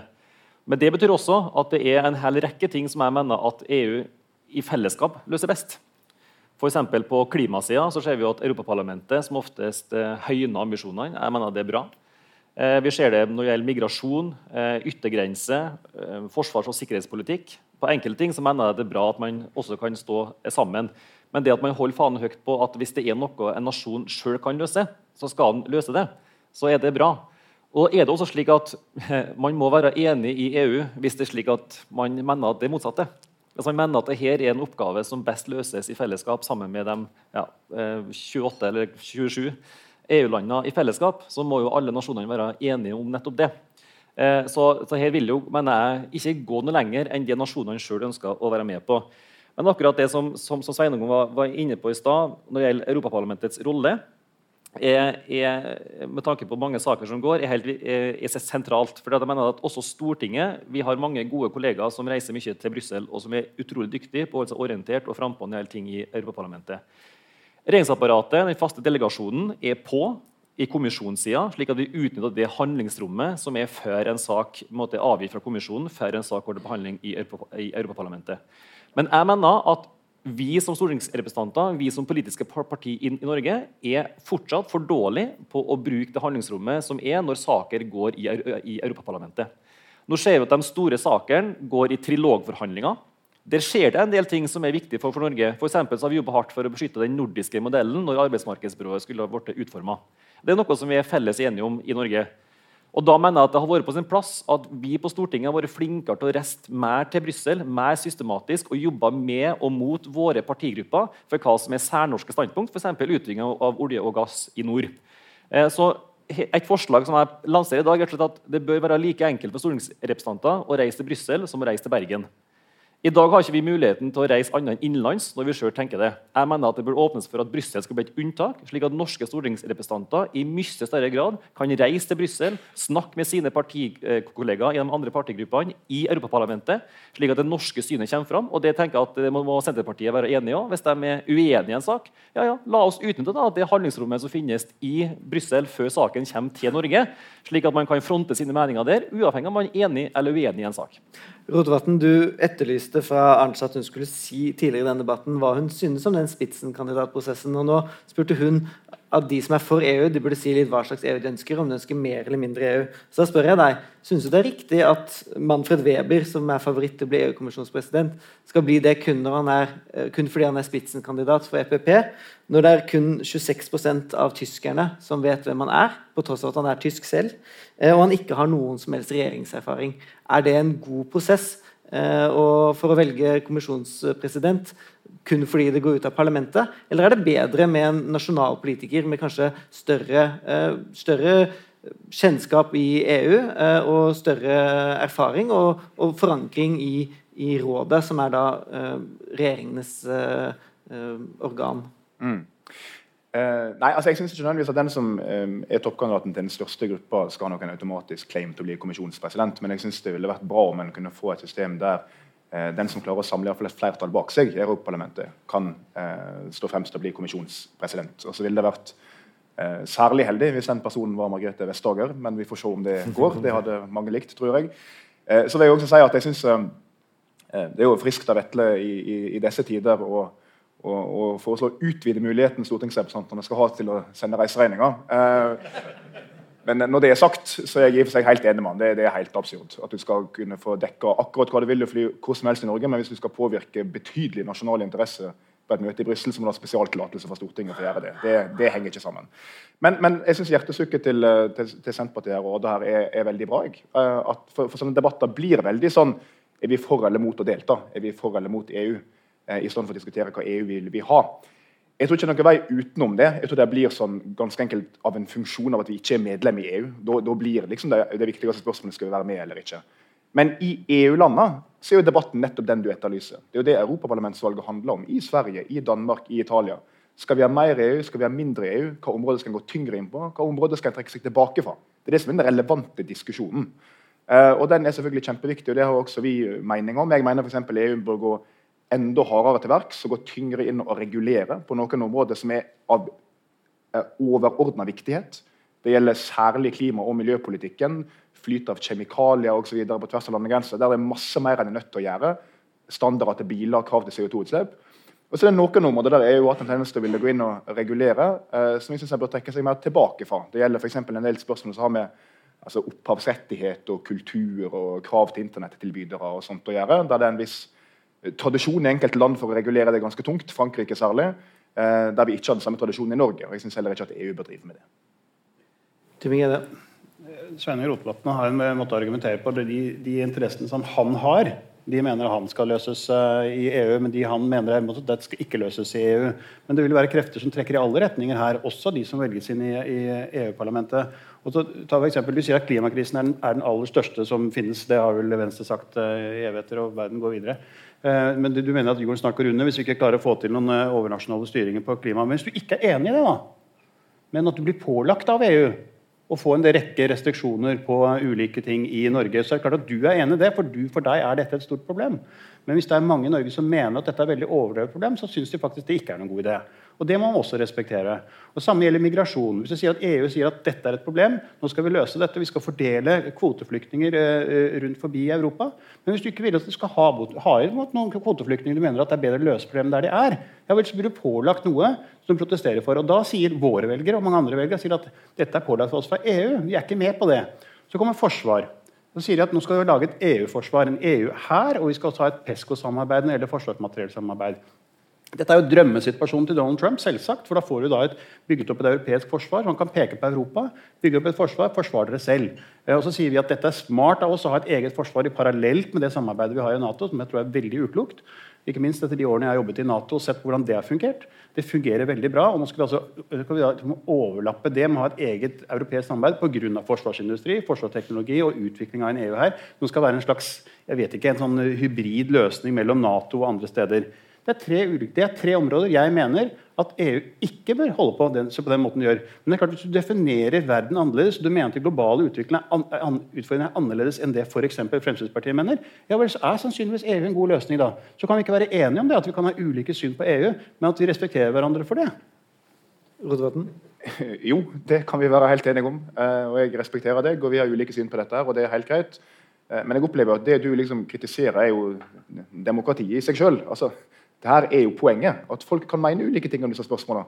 Men det betyr også at det er en hel rekke ting som jeg mener at EU i fellesskap løser best. F.eks. på klimasida så ser vi at Europaparlamentet som oftest høyner ambisjonene. Jeg mener det er bra. Eh, vi ser det når det gjelder migrasjon, eh, yttergrense, eh, forsvars- og sikkerhetspolitikk. På enkelte ting så mener jeg det er bra at man også kan stå sammen. Men det at man holder fanen høyt på at hvis det er noe en nasjon sjøl kan løse, så skal den løse det. Så er det bra. Og er det også slik at (laughs) Man må være enig i EU hvis det er slik at man mener at det er motsatte. Hvis man mener at dette er en oppgave som best løses i fellesskap sammen med de ja, 28 eller 27 EU-landene i fellesskap, så må jo alle nasjonene være enige om nettopp det. Eh, så, så, her vil jo, mener jeg, ikke gå noe lenger enn det nasjonene sjøl ønsker å være med på. Men akkurat det som, som, som Sveinung var, var, inne på i stad, når det gjelder Europaparlamentets rolle, er, er, med tanke på mange saker som går, er, helt, er, er sentralt. For jeg mener at Også Stortinget Vi har mange gode kollegaer som reiser mye til Brussel, og som er utrolig dyktige på å holde seg orientert og frampå når det gjelder ting i Europaparlamentet. Regjeringsapparatet, den faste delegasjonen, er på i kommisjonssida, slik at vi utnytter det handlingsrommet som er før en sak måtte avgitt fra kommisjonen, før en sak går til behandling i, i Europaparlamentet. Men jeg mener at vi som stortingsrepresentanter, vi som politiske parti i, i Norge, er fortsatt for dårlige på å bruke det handlingsrommet som er når saker går i, i Europaparlamentet. Nå ser vi at De store sakene går i trilogforhandlinger. Der skjer det en del ting som er viktig for, for Norge. For så har vi jobbet hardt for å beskytte den nordiske modellen når arbeidsmarkedsbyrået skulle ha blitt utforma. Det er noe som vi er felles enige om i Norge. Og da mener jeg at Det har vært på sin plass at vi på Stortinget har vært flinkere til å reiste mer til Brussel, mer systematisk, og jobba med og mot våre partigrupper for hva som er særnorske standpunkt, f.eks. utvinning av olje og gass i nord. Eh, så et forslag som jeg lanserer i dag er at Det bør være like enkelt for stortingsrepresentanter å reise til Brussel som å reise til Bergen. I dag har ikke vi muligheten til å reise annet enn innenlands når vi selv tenker det. Jeg mener at Det bør åpnes for at Brussel skal bli et unntak, slik at norske stortingsrepresentanter i mye større grad kan reise til Brussel, snakke med sine partikollegaer i de andre partigruppene i Europaparlamentet, slik at det norske synet kommer fram. Og Det tenker jeg at det må Senterpartiet være enig i. Hvis de er uenige i en sak, ja, ja, la oss utnytte da, det handlingsrommet som finnes i Brussel før saken kommer til Norge, slik at man kan fronte sine meninger der, uavhengig av om man er enig eller uenig i en sak. Rotevatn, du etterlyste fra Arnstad at hun skulle si tidligere i denne debatten hva hun synes om den spitsenkandidatprosessen. og Nå spurte hun at de som er for EU, de burde si litt hva slags EU de ønsker. Om de ønsker mer eller mindre EU. Så da spør jeg deg, Syns du det er riktig at Manfred Weber, som er favoritt til å bli EU-kommisjonspresident, skal bli det kun, er, eh, kun, fordi han er spitsenkandidat for EPP, når det er kun 26% av tyskerne som vet hvem han er, på tross av at han er tysk selv, eh, og han ikke har noen som helst regjeringserfaring? Er det en god prosess? Eh, og for å velge kommisjonspresident kun fordi det går ut av parlamentet? Eller er det bedre med en nasjonal politiker med kanskje større, eh, større kjennskap i EU eh, og større erfaring og, og forankring i, i, rådet, som er da regjeringenes organ? Mm. Uh, nei, altså jeg synes ikke nødvendigvis at Den som um, er toppkandidaten til den største gruppa, skal ha noen automatisk claim til å bli kommisjonspresident, men jeg synes det ville vært bra om en kunne få et system der uh, den som klarer å samle et flertall bak seg i Europaparlamentet, kan uh, stå fremst og bli kommisjonspresident. Og så ville det vært særlig heldig hvis den personen var Margrethe Vestager, men vi får se om det går. Det hadde mange likt, tror jeg. Så vil jeg også si at jeg synes Det er jo friskt av Vetle i, i, i disse tider å, å, å foreslå å utvide muligheten stortingsrepresentantene skal ha til å sende reiseregninger. Men når det er sagt, så er jeg i og for seg helt enig med han. Det, det, er helt absurd. At du skal kunne få dekka akkurat hva du vil fly hvor som helst i Norge, men hvis du skal påvirke betydelig nasjonal interesse på et møte i Brussel, så må du ha spesialtillatelse fra Stortinget for å gjøre det. Det, det henger ikke sammen. Men, men jeg syns hjertesukket til, til, til, Senterpartiet og Rådet her er, er, veldig bra. Eh, for, for, sånne debatter blir veldig sånn Er vi for eller mot å delta? Er vi for eller mot EU? Eh, I stedet for å diskutere hva EU vil vi ha. Jeg tror ikke noen vei utenom det. Jeg tror det blir sånn ganske enkelt av en funksjon av at vi ikke er medlem i EU. Da, da blir liksom det, det viktigste spørsmålet skal vi være med eller ikke. Men i EU-landene så er jo debatten nettopp den du etterlyser. Det er jo det europaparlamentsvalget handler om. I Sverige, i Danmark, i Italia. Skal vi ha mer EU, skal vi ha mindre EU? Hva områder skal en gå tyngre inn på? Hva områder skal en trekke seg tilbake fra? Det er det som er den relevante diskusjonen. Uh, og Den er selvfølgelig kjempeviktig, og det har også vi mening om. Jeg mener f.eks. EU bør gå enda hardere til verks og gå tyngre inn og regulere på noen områder som er av eh, overordna viktighet. Det gjelder særlig klima- og miljøpolitikken, flyt av kjemikalier osv. på tvers av landegrenser. Der det er masse mer enn er nødt til å gjøre. Standarder til biler, krav til CO2-utslipp. Og så er det noen områder der EU har hatt en tendens til å gå inn og regulere, eh, som jeg synes en bør trekke seg mer tilbake fra. Det gjelder f.eks. en del spørsmål som har med altså opphavsrettighet og kultur og krav til internettilbydere og sånt å gjøre. Der det er en viss tradisjon i enkelte land for å regulere det ganske tungt, Frankrike særlig, eh, der vi ikke har den samme tradisjonen i Norge. og Jeg syns heller ikke at EU bør drive med det. Sveinung Rotevatn har en måte å argumentere på. De, de interessene som han har, de mener han skal løses uh, i EU, men de han mener er, det skal ikke løses i EU. Men det vil være krefter som trekker i alle retninger her, også de som velges inn i, i EU-parlamentet. Og så tar vi eksempel, Du sier at klimakrisen er den, er den, aller største som finnes. Det har vel Venstre sagt uh, i evigheter, og verden går videre. Uh, men du mener at jorden snart går under hvis vi ikke klarer å få til noen overnasjonale styringer på klima. Men hvis du ikke er enig i det, da, men at du blir pålagt av EU å få en rekke restriksjoner på ulike ting i Norge. Så er det klart at du er enig i det, for, du, for deg er dette et stort problem. Men hvis det er mange i Norge som mener at dette er et veldig overdrevet problem, så syns de faktisk det ikke er noen god idé. Og Det må man også respektere. Og Samme gjelder migrasjon. Hvis sier at EU sier at dette er et problem, nå skal vi løse dette, vi skal fordele kvoteflyktninger eh, rundt forbi i Europa. Men hvis du ikke vil at du skal ha, ha noen kvoteflyktninger du mener at det er bedre å løse problemet der de er, ja vel, så blir du pålagt noe som du protesterer for. Og Da sier våre velgere og mange andre velgere sier at dette er pålagt for oss fra EU. Vi er ikke med på det. Så kommer forsvar. Så sier de at nå skal vi lage et EU-forsvar, en EU-hær, og vi skal også ha et PESCO-samarbeid når det gjelder forsvarsmateriellsamarbeid. Dette er jo drømmesituasjonen til Donald Trump, selvsagt, for da får du da et, bygget opp et europeisk forsvar. Han kan peke på Europa, bygge opp et forsvar, forsvar dere selv. Eh, og så sier vi at dette er smart av oss å ha et eget forsvar i parallelt med det samarbeidet vi har i Nato, som jeg tror er veldig uklokt. Ikke minst etter de årene jeg har jobbet i Nato og sett hvordan det har fungert. Det fungerer veldig bra. og Nå skal vi, altså, skal vi da overlappe det med å ha et eget europeisk samarbeid pga. forsvarsindustri, forsvarsteknologi og utvikling av en EU her. Som skal være en slags jeg vet ikke, en sånn hybrid løsning mellom Nato og andre steder. Det er, tre, det er tre områder jeg mener at EU ikke bør holde på den, på den måten de gjør. Men det er klart hvis du definerer verden annerledes, du mener at de globale utfordringene er annerledes enn det f.eks. Fremskrittspartiet mener, ja vel, så er sannsynligvis EU en god løsning. da. Så kan vi ikke være enige om det, at vi kan ha ulike syn på EU, men at vi respekterer hverandre for det. Rotevatn? (laughs) Jo, det kan vi være helt enige om. Eh, og jeg respekterer deg, og vi har ulike syn på dette, og det er helt greit. Eh, men jeg opplever at det du liksom kritiserer, er jo demokratiet i seg sjøl. Altså, dette er jo poenget. At folk kan mene ulike ting om disse spørsmålene.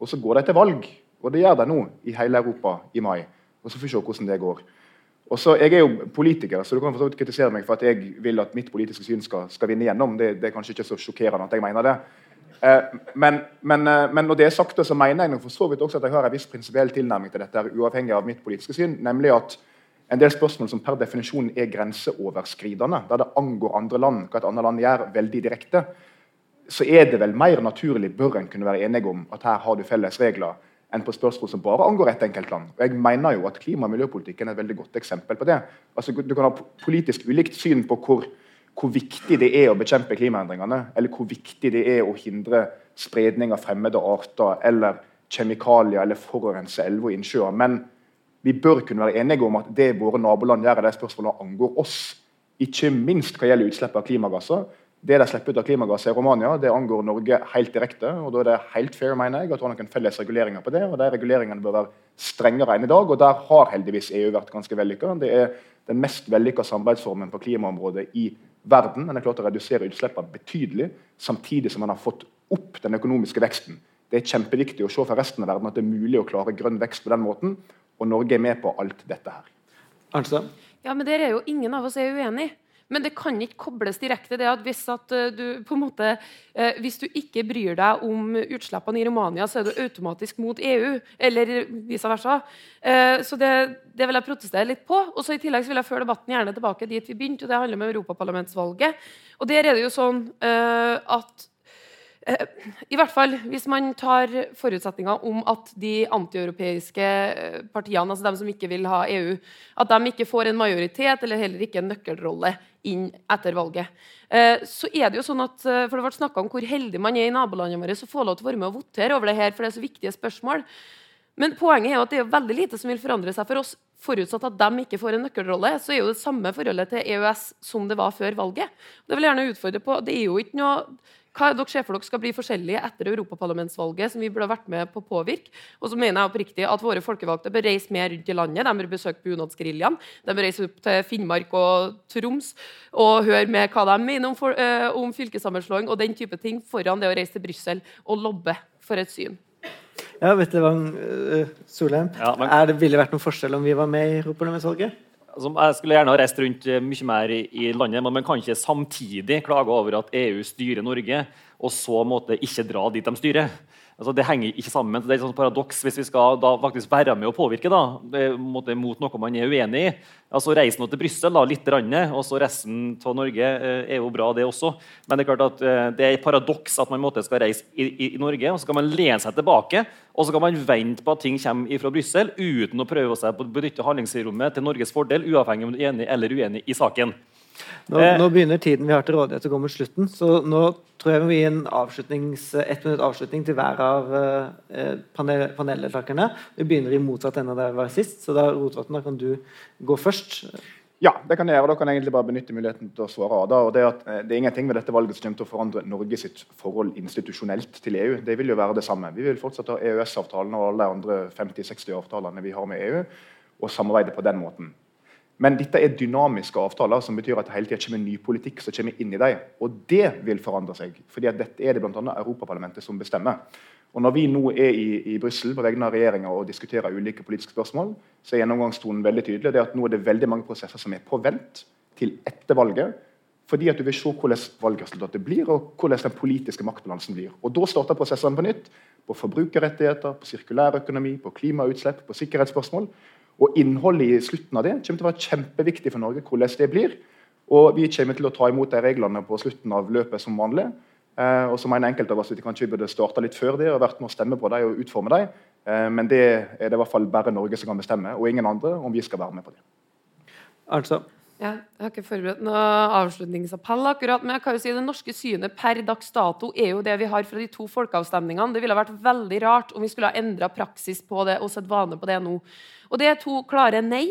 Og så går de til valg. Og det gjør de nå i hele Europa i mai. Og så får vi se hvordan det går. Og så, Jeg er jo politiker, så du kan for kritisere meg for at jeg vil at mitt politiske syn skal, skal vinne gjennom. Det, det, er kanskje ikke så sjokkerende at jeg mener det. Eh, men, men, eh, men, når det er sagt, så mener jeg for så vidt også at jeg har en viss prinsipiell tilnærming til dette, uavhengig av mitt politiske syn. Nemlig at en del spørsmål som per definisjon er grenseoverskridende, der det angår andre land, hva et annet land gjør, veldig direkte, så er det vel mer naturlig bør en kunne være enige om at her har du felles regler, enn på spørsmål som bare angår ett enkelt land. Og jeg mener jo at Klima- og miljøpolitikken er et veldig godt eksempel på det. Altså, du kan ha politisk ulikt syn på hvor, hvor viktig det er å bekjempe klimaendringene, eller hvor viktig det er å hindre spredning av fremmede arter eller kjemikalier eller forurense elver og innsjøer. Men vi bør kunne være enige om at det våre naboland gjør, de spørsmålene angår oss. Ikke minst hva gjelder utslipp av klimagasser, det de slipper ut av klimagasser i Romania, det angår Norge helt direkte. og Da er det helt fair mener jeg, at vi har noen felles reguleringer på det. og De reguleringene bør være strengere enn i dag. og Der har heldigvis EU vært ganske vellykka. Det er den mest vellykka samarbeidsformen på klimaområdet i verden. Den har klart å redusere utslippene betydelig, samtidig som man har fått opp den økonomiske veksten. Det er kjempeviktig å se for resten av verden at det er mulig å klare grønn vekst på den måten. Og Norge er med på alt dette her. Arnstad? Ja, men der er jo ingen av oss er uenig. Men det kan ikke kobles direkte det at hvis, at eh, du, måte, eh, hvis du ikke bryr deg om utslippene i Romania, så er du automatisk mot EU, eller vice versa. Eh, så det, det, vil jeg protestere litt på. Og så I tillegg så vil jeg føre debatten gjerne tilbake dit vi begynte, og det handler om europaparlamentsvalget. Og der er det jo sånn at I hvert fall hvis man tar forutsetninga om at de antieuropeiske eh, partiene, altså de som ikke vil ha EU, at de ikke får en majoritet eller heller ikke en nøkkelrolle inn etter valget. Eh, så er Det jo sånn at, for det ble snakka om hvor heldig man er i nabolandene våre så får lov til å være med og votere over det her, for det er så viktige spørsmål. Men poenget er jo at det er veldig lite som vil forandre seg for oss. Forutsatt at de ikke får en nøkkelrolle, så er jo det samme forholdet til EØS som det var før valget. Det vil jeg gjerne utfordre på. Det er jo ikke noe hva dere ser for dere skal bli forskjellige etter europaparlamentsvalget, som vi burde ha vært med på å påvirke. Og så mener jeg oppriktig at våre folkevalgte bør reise mer rundt i landet. De bør besøke bunadsgeriljaen. De bør reise opp til Finnmark og Troms og høre med hva de mener om, for, uh, om fylkessammenslåing og den type ting, foran det å reise til Brussel og lobbe for et syn. Ja, vet du hva, uh, Solheim, Ja, men- er det ville vært noen forskjell om vi var med i Europaparlamentsvalget? Altså, jeg skulle gjerne ha reist rundt eh, mye mer i, i landet, men man kan ikke samtidig klage over at EU styrer Norge, og så måtte ikke dra dit de styrer. Altså, det henger ikke sammen. Det er et sånt paradoks hvis vi skal da faktisk være med å påvirke da, mot noe man er uenig i. Altså, Reis nå til Brussel, da, litt, randet, og så resten av Norge eh, er jo bra, det også. Men det er klart at eh, det er et paradoks at man måtte skal reise i, i, i Norge, og så kan man lene seg tilbake, og så kan man vente på at ting kommer fra Brussel, uten å prøve å benytte handlingsrommet til Norges fordel, uavhengig om du er enig eller uenig i saken. Nå, Eh. nå begynner tiden vi har til rådighet å gå mot slutten, så nå tror jeg vi må gi en avslutnings, ett minutt avslutning til hver av eh, panel, paneldeltakerne. Vi begynner i motsatt ende der vi var sist, så da Rotevatn, da kan du gå først. Ja, det kan jeg gjøre. Da kan jeg egentlig bare benytte muligheten til å svare Da, og Det er at eh, det er ingenting ved dette valget som kommer til å forandre Norge sitt forhold institusjonelt til EU. Det vil jo være det samme. Vi vil fortsatt ha EØS-avtalen og alle de andre 50-60 avtalene vi har med EU, og samarbeide på den måten. Men dette er dynamiske avtaler, som betyr at det hele tiden kommer ny politikk som kommer inn i dem. Og det vil forandre seg, fordi dette er det bl.a. Europaparlamentet som bestemmer. Og Når vi nå er i, i Brussel på vegne av regjeringa og diskuterer ulike politiske spørsmål, så er gjennomgangstonen veldig tydelig. det er at Nå er det veldig mange prosesser som er på vent til etter valget. Fordi at du vil se hvordan valgresultatet blir, og hvordan den politiske maktbalansen blir. Og Da starter prosessene på nytt. På forbrukerrettigheter, på sirkulærøkonomi, på klimautslipp, på sikkerhetsspørsmål. Og Innholdet i slutten av det kommer til å være kjempeviktig for Norge. hvordan det blir. Og Vi kommer til å ta imot de reglene på slutten av løpet som vanlig. Eh, og så mener enkelte av oss at vi kanskje burde starta litt før det og vært med å stemme på dem og utforme dem. Eh, men det er det i hvert fall bare Norge som kan bestemme, og ingen andre, om vi skal være med på det. Altså, Ja, jeg har ikke forberedt noe avslutningsappell, akkurat, men jeg kan jo si det norske synet per dags dato er jo det vi har fra de to folkeavstemningene. Det ville vært veldig rart om vi skulle ha endra praksis på det og sett vane på det nå. Og det er to klare nei.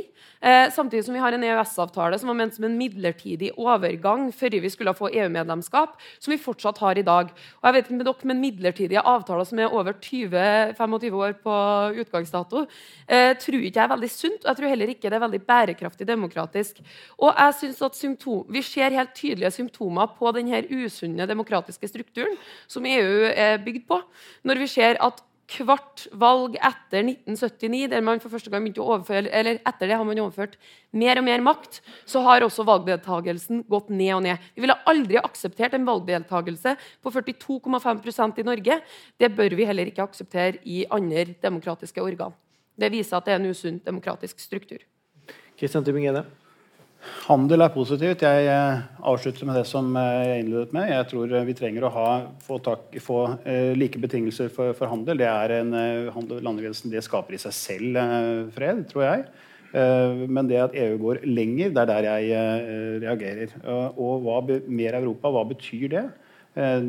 Eh, samtidig som vi har en EØS-avtale som var ment som en midlertidig overgang før vi skulle få EU-medlemskap, som vi fortsatt har i dag. Og jeg vet ikke med dere, men midlertidige avtaler som er over 20-25 år på utgangsdato, eh, tror ikke jeg er veldig sunt. Og jeg tror heller ikke det er veldig bærekraftig demokratisk. Og jeg synes at symptom, Vi ser helt tydelige symptomer på denne usunne demokratiske strukturen som EU er bygd på. Når vi ser at hvert valg etter 1979, der man for første gang begynte å overføre, eller etter det har man overført mer og mer makt, så har også valgdeltagelsen gått ned og ned. Vi ville aldri akseptert en valgdeltagelse på 42,5% i Norge. Det bør vi heller ikke akseptere i andre demokratiske organ. Det viser at det er en usunn demokratisk struktur. Kristian Tybing-Gjedde. Handel er positivt. Jeg eh, avslutter med det som eh, jeg innledet med. Jeg tror eh, vi trenger å ha, få, tak, få like betingelser for, for handel. Det er en handel, landegrensen, det skaper i seg selv fred, tror jeg. Men det at EU går lenger, det er der jeg reagerer. Og hva, mer Europa, hva betyr det?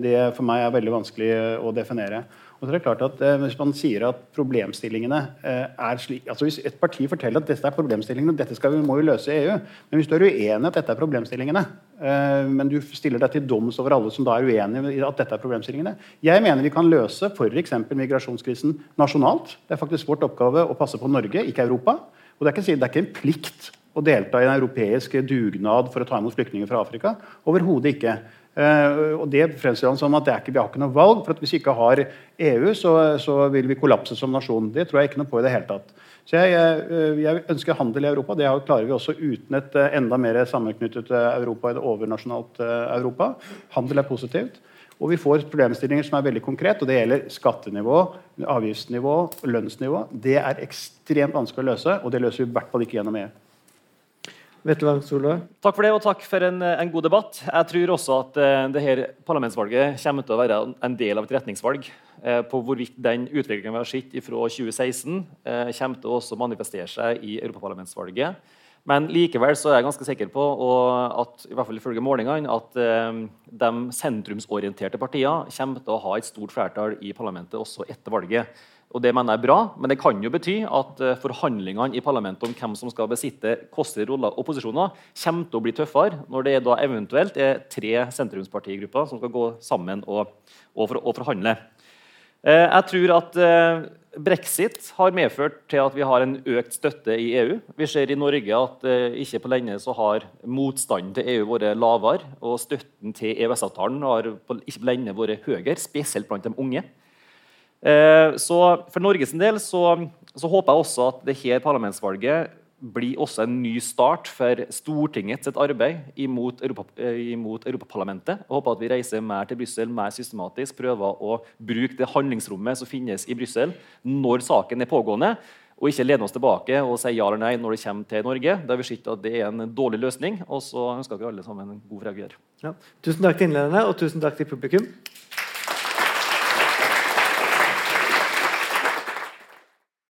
Det for meg er veldig vanskelig å definere. Og så er det klart at eh, Hvis man sier at problemstillingene eh, er slik altså Hvis et parti forteller at dette er problemstillingene, dette skal vi, må vi løse i EU Men hvis du er uenig at dette er problemstillingene, eh, men du stiller deg til doms over alle som da er uenige i at dette er problemstillingene Jeg mener vi kan løse f.eks. migrasjonskrisen nasjonalt. Det er faktisk vårt oppgave å passe på Norge, ikke Europa. Og det er ikke, det er ikke en plikt å delta i en europeisk dugnad for å ta imot flyktninger fra Afrika. Overhodet ikke. Eh, og Det fremstiller han som at ikke, vi har ikke noe valg. for Hvis vi ikke har EU, så, så vil vi kollapse som nasjon. Det tror jeg ikke noe på i det hele tatt. Så jeg, jeg, jeg ønsker handel i Europa. Det klarer vi også uten et eh, enda mer sammenknyttet eh, Europa, et overnasjonalt Europa. Handel er positivt. Og vi får problemstillinger som er veldig konkret, og det gjelder skattenivå, avgiftsnivå, lønnsnivå. Det er ekstremt vanskelig å løse, og det løser vi i hvert fall ikke gjennom EU. Vetle Solberg. Takk for det, og takk for en, en god debatt. Jeg tror også at uh, det her parlamentsvalget kommer til å være en del av et retningsvalg uh, på hvorvidt den utviklingen vi har sett fra 2016, uh, kommer til å også manifestere seg i europaparlamentsvalget. Men likevel så er jeg ganske sikker på at, i hvert fall ifølge målingene, at eh, de sentrumsorienterte partiene kommer til å ha et stort flertall i parlamentet også etter valget. Og Det mener jeg er bra, men det kan jo bety at eh, forhandlingene i parlamentet om hvem som skal besitte kostelige roller og posisjoner, kommer til å bli tøffere når det da eventuelt er tre sentrumspartigrupper som skal gå sammen og, og, for, og forhandle. Eh, Jeg tror at eh, Brexit har medført til at vi har en økt støtte i EU. Vi ser i Norge at ikke på lenge så har motstanden til EU vært lavere, og støtten til EØS-avtalen har ikke på lenge vært høyere, spesielt blant de unge. Eh, så For Norges del så, så håper jeg også at det her parlamentsvalget blir også en ny start for Stortingets arbeid imot, Europa, eh, imot Europaparlamentet. Jeg håper at vi reiser mer til Brussel mer systematisk, prøver å bruke det handlingsrommet som finnes i Brussel når saken er pågående, og ikke lene oss tilbake og si ja eller nei når det kommer til Norge. Da har vi sett at det er en dårlig løsning, og så ønsker vi alle sammen en god fredag. Ja. Tusen takk til innlederne, og tusen takk til publikum.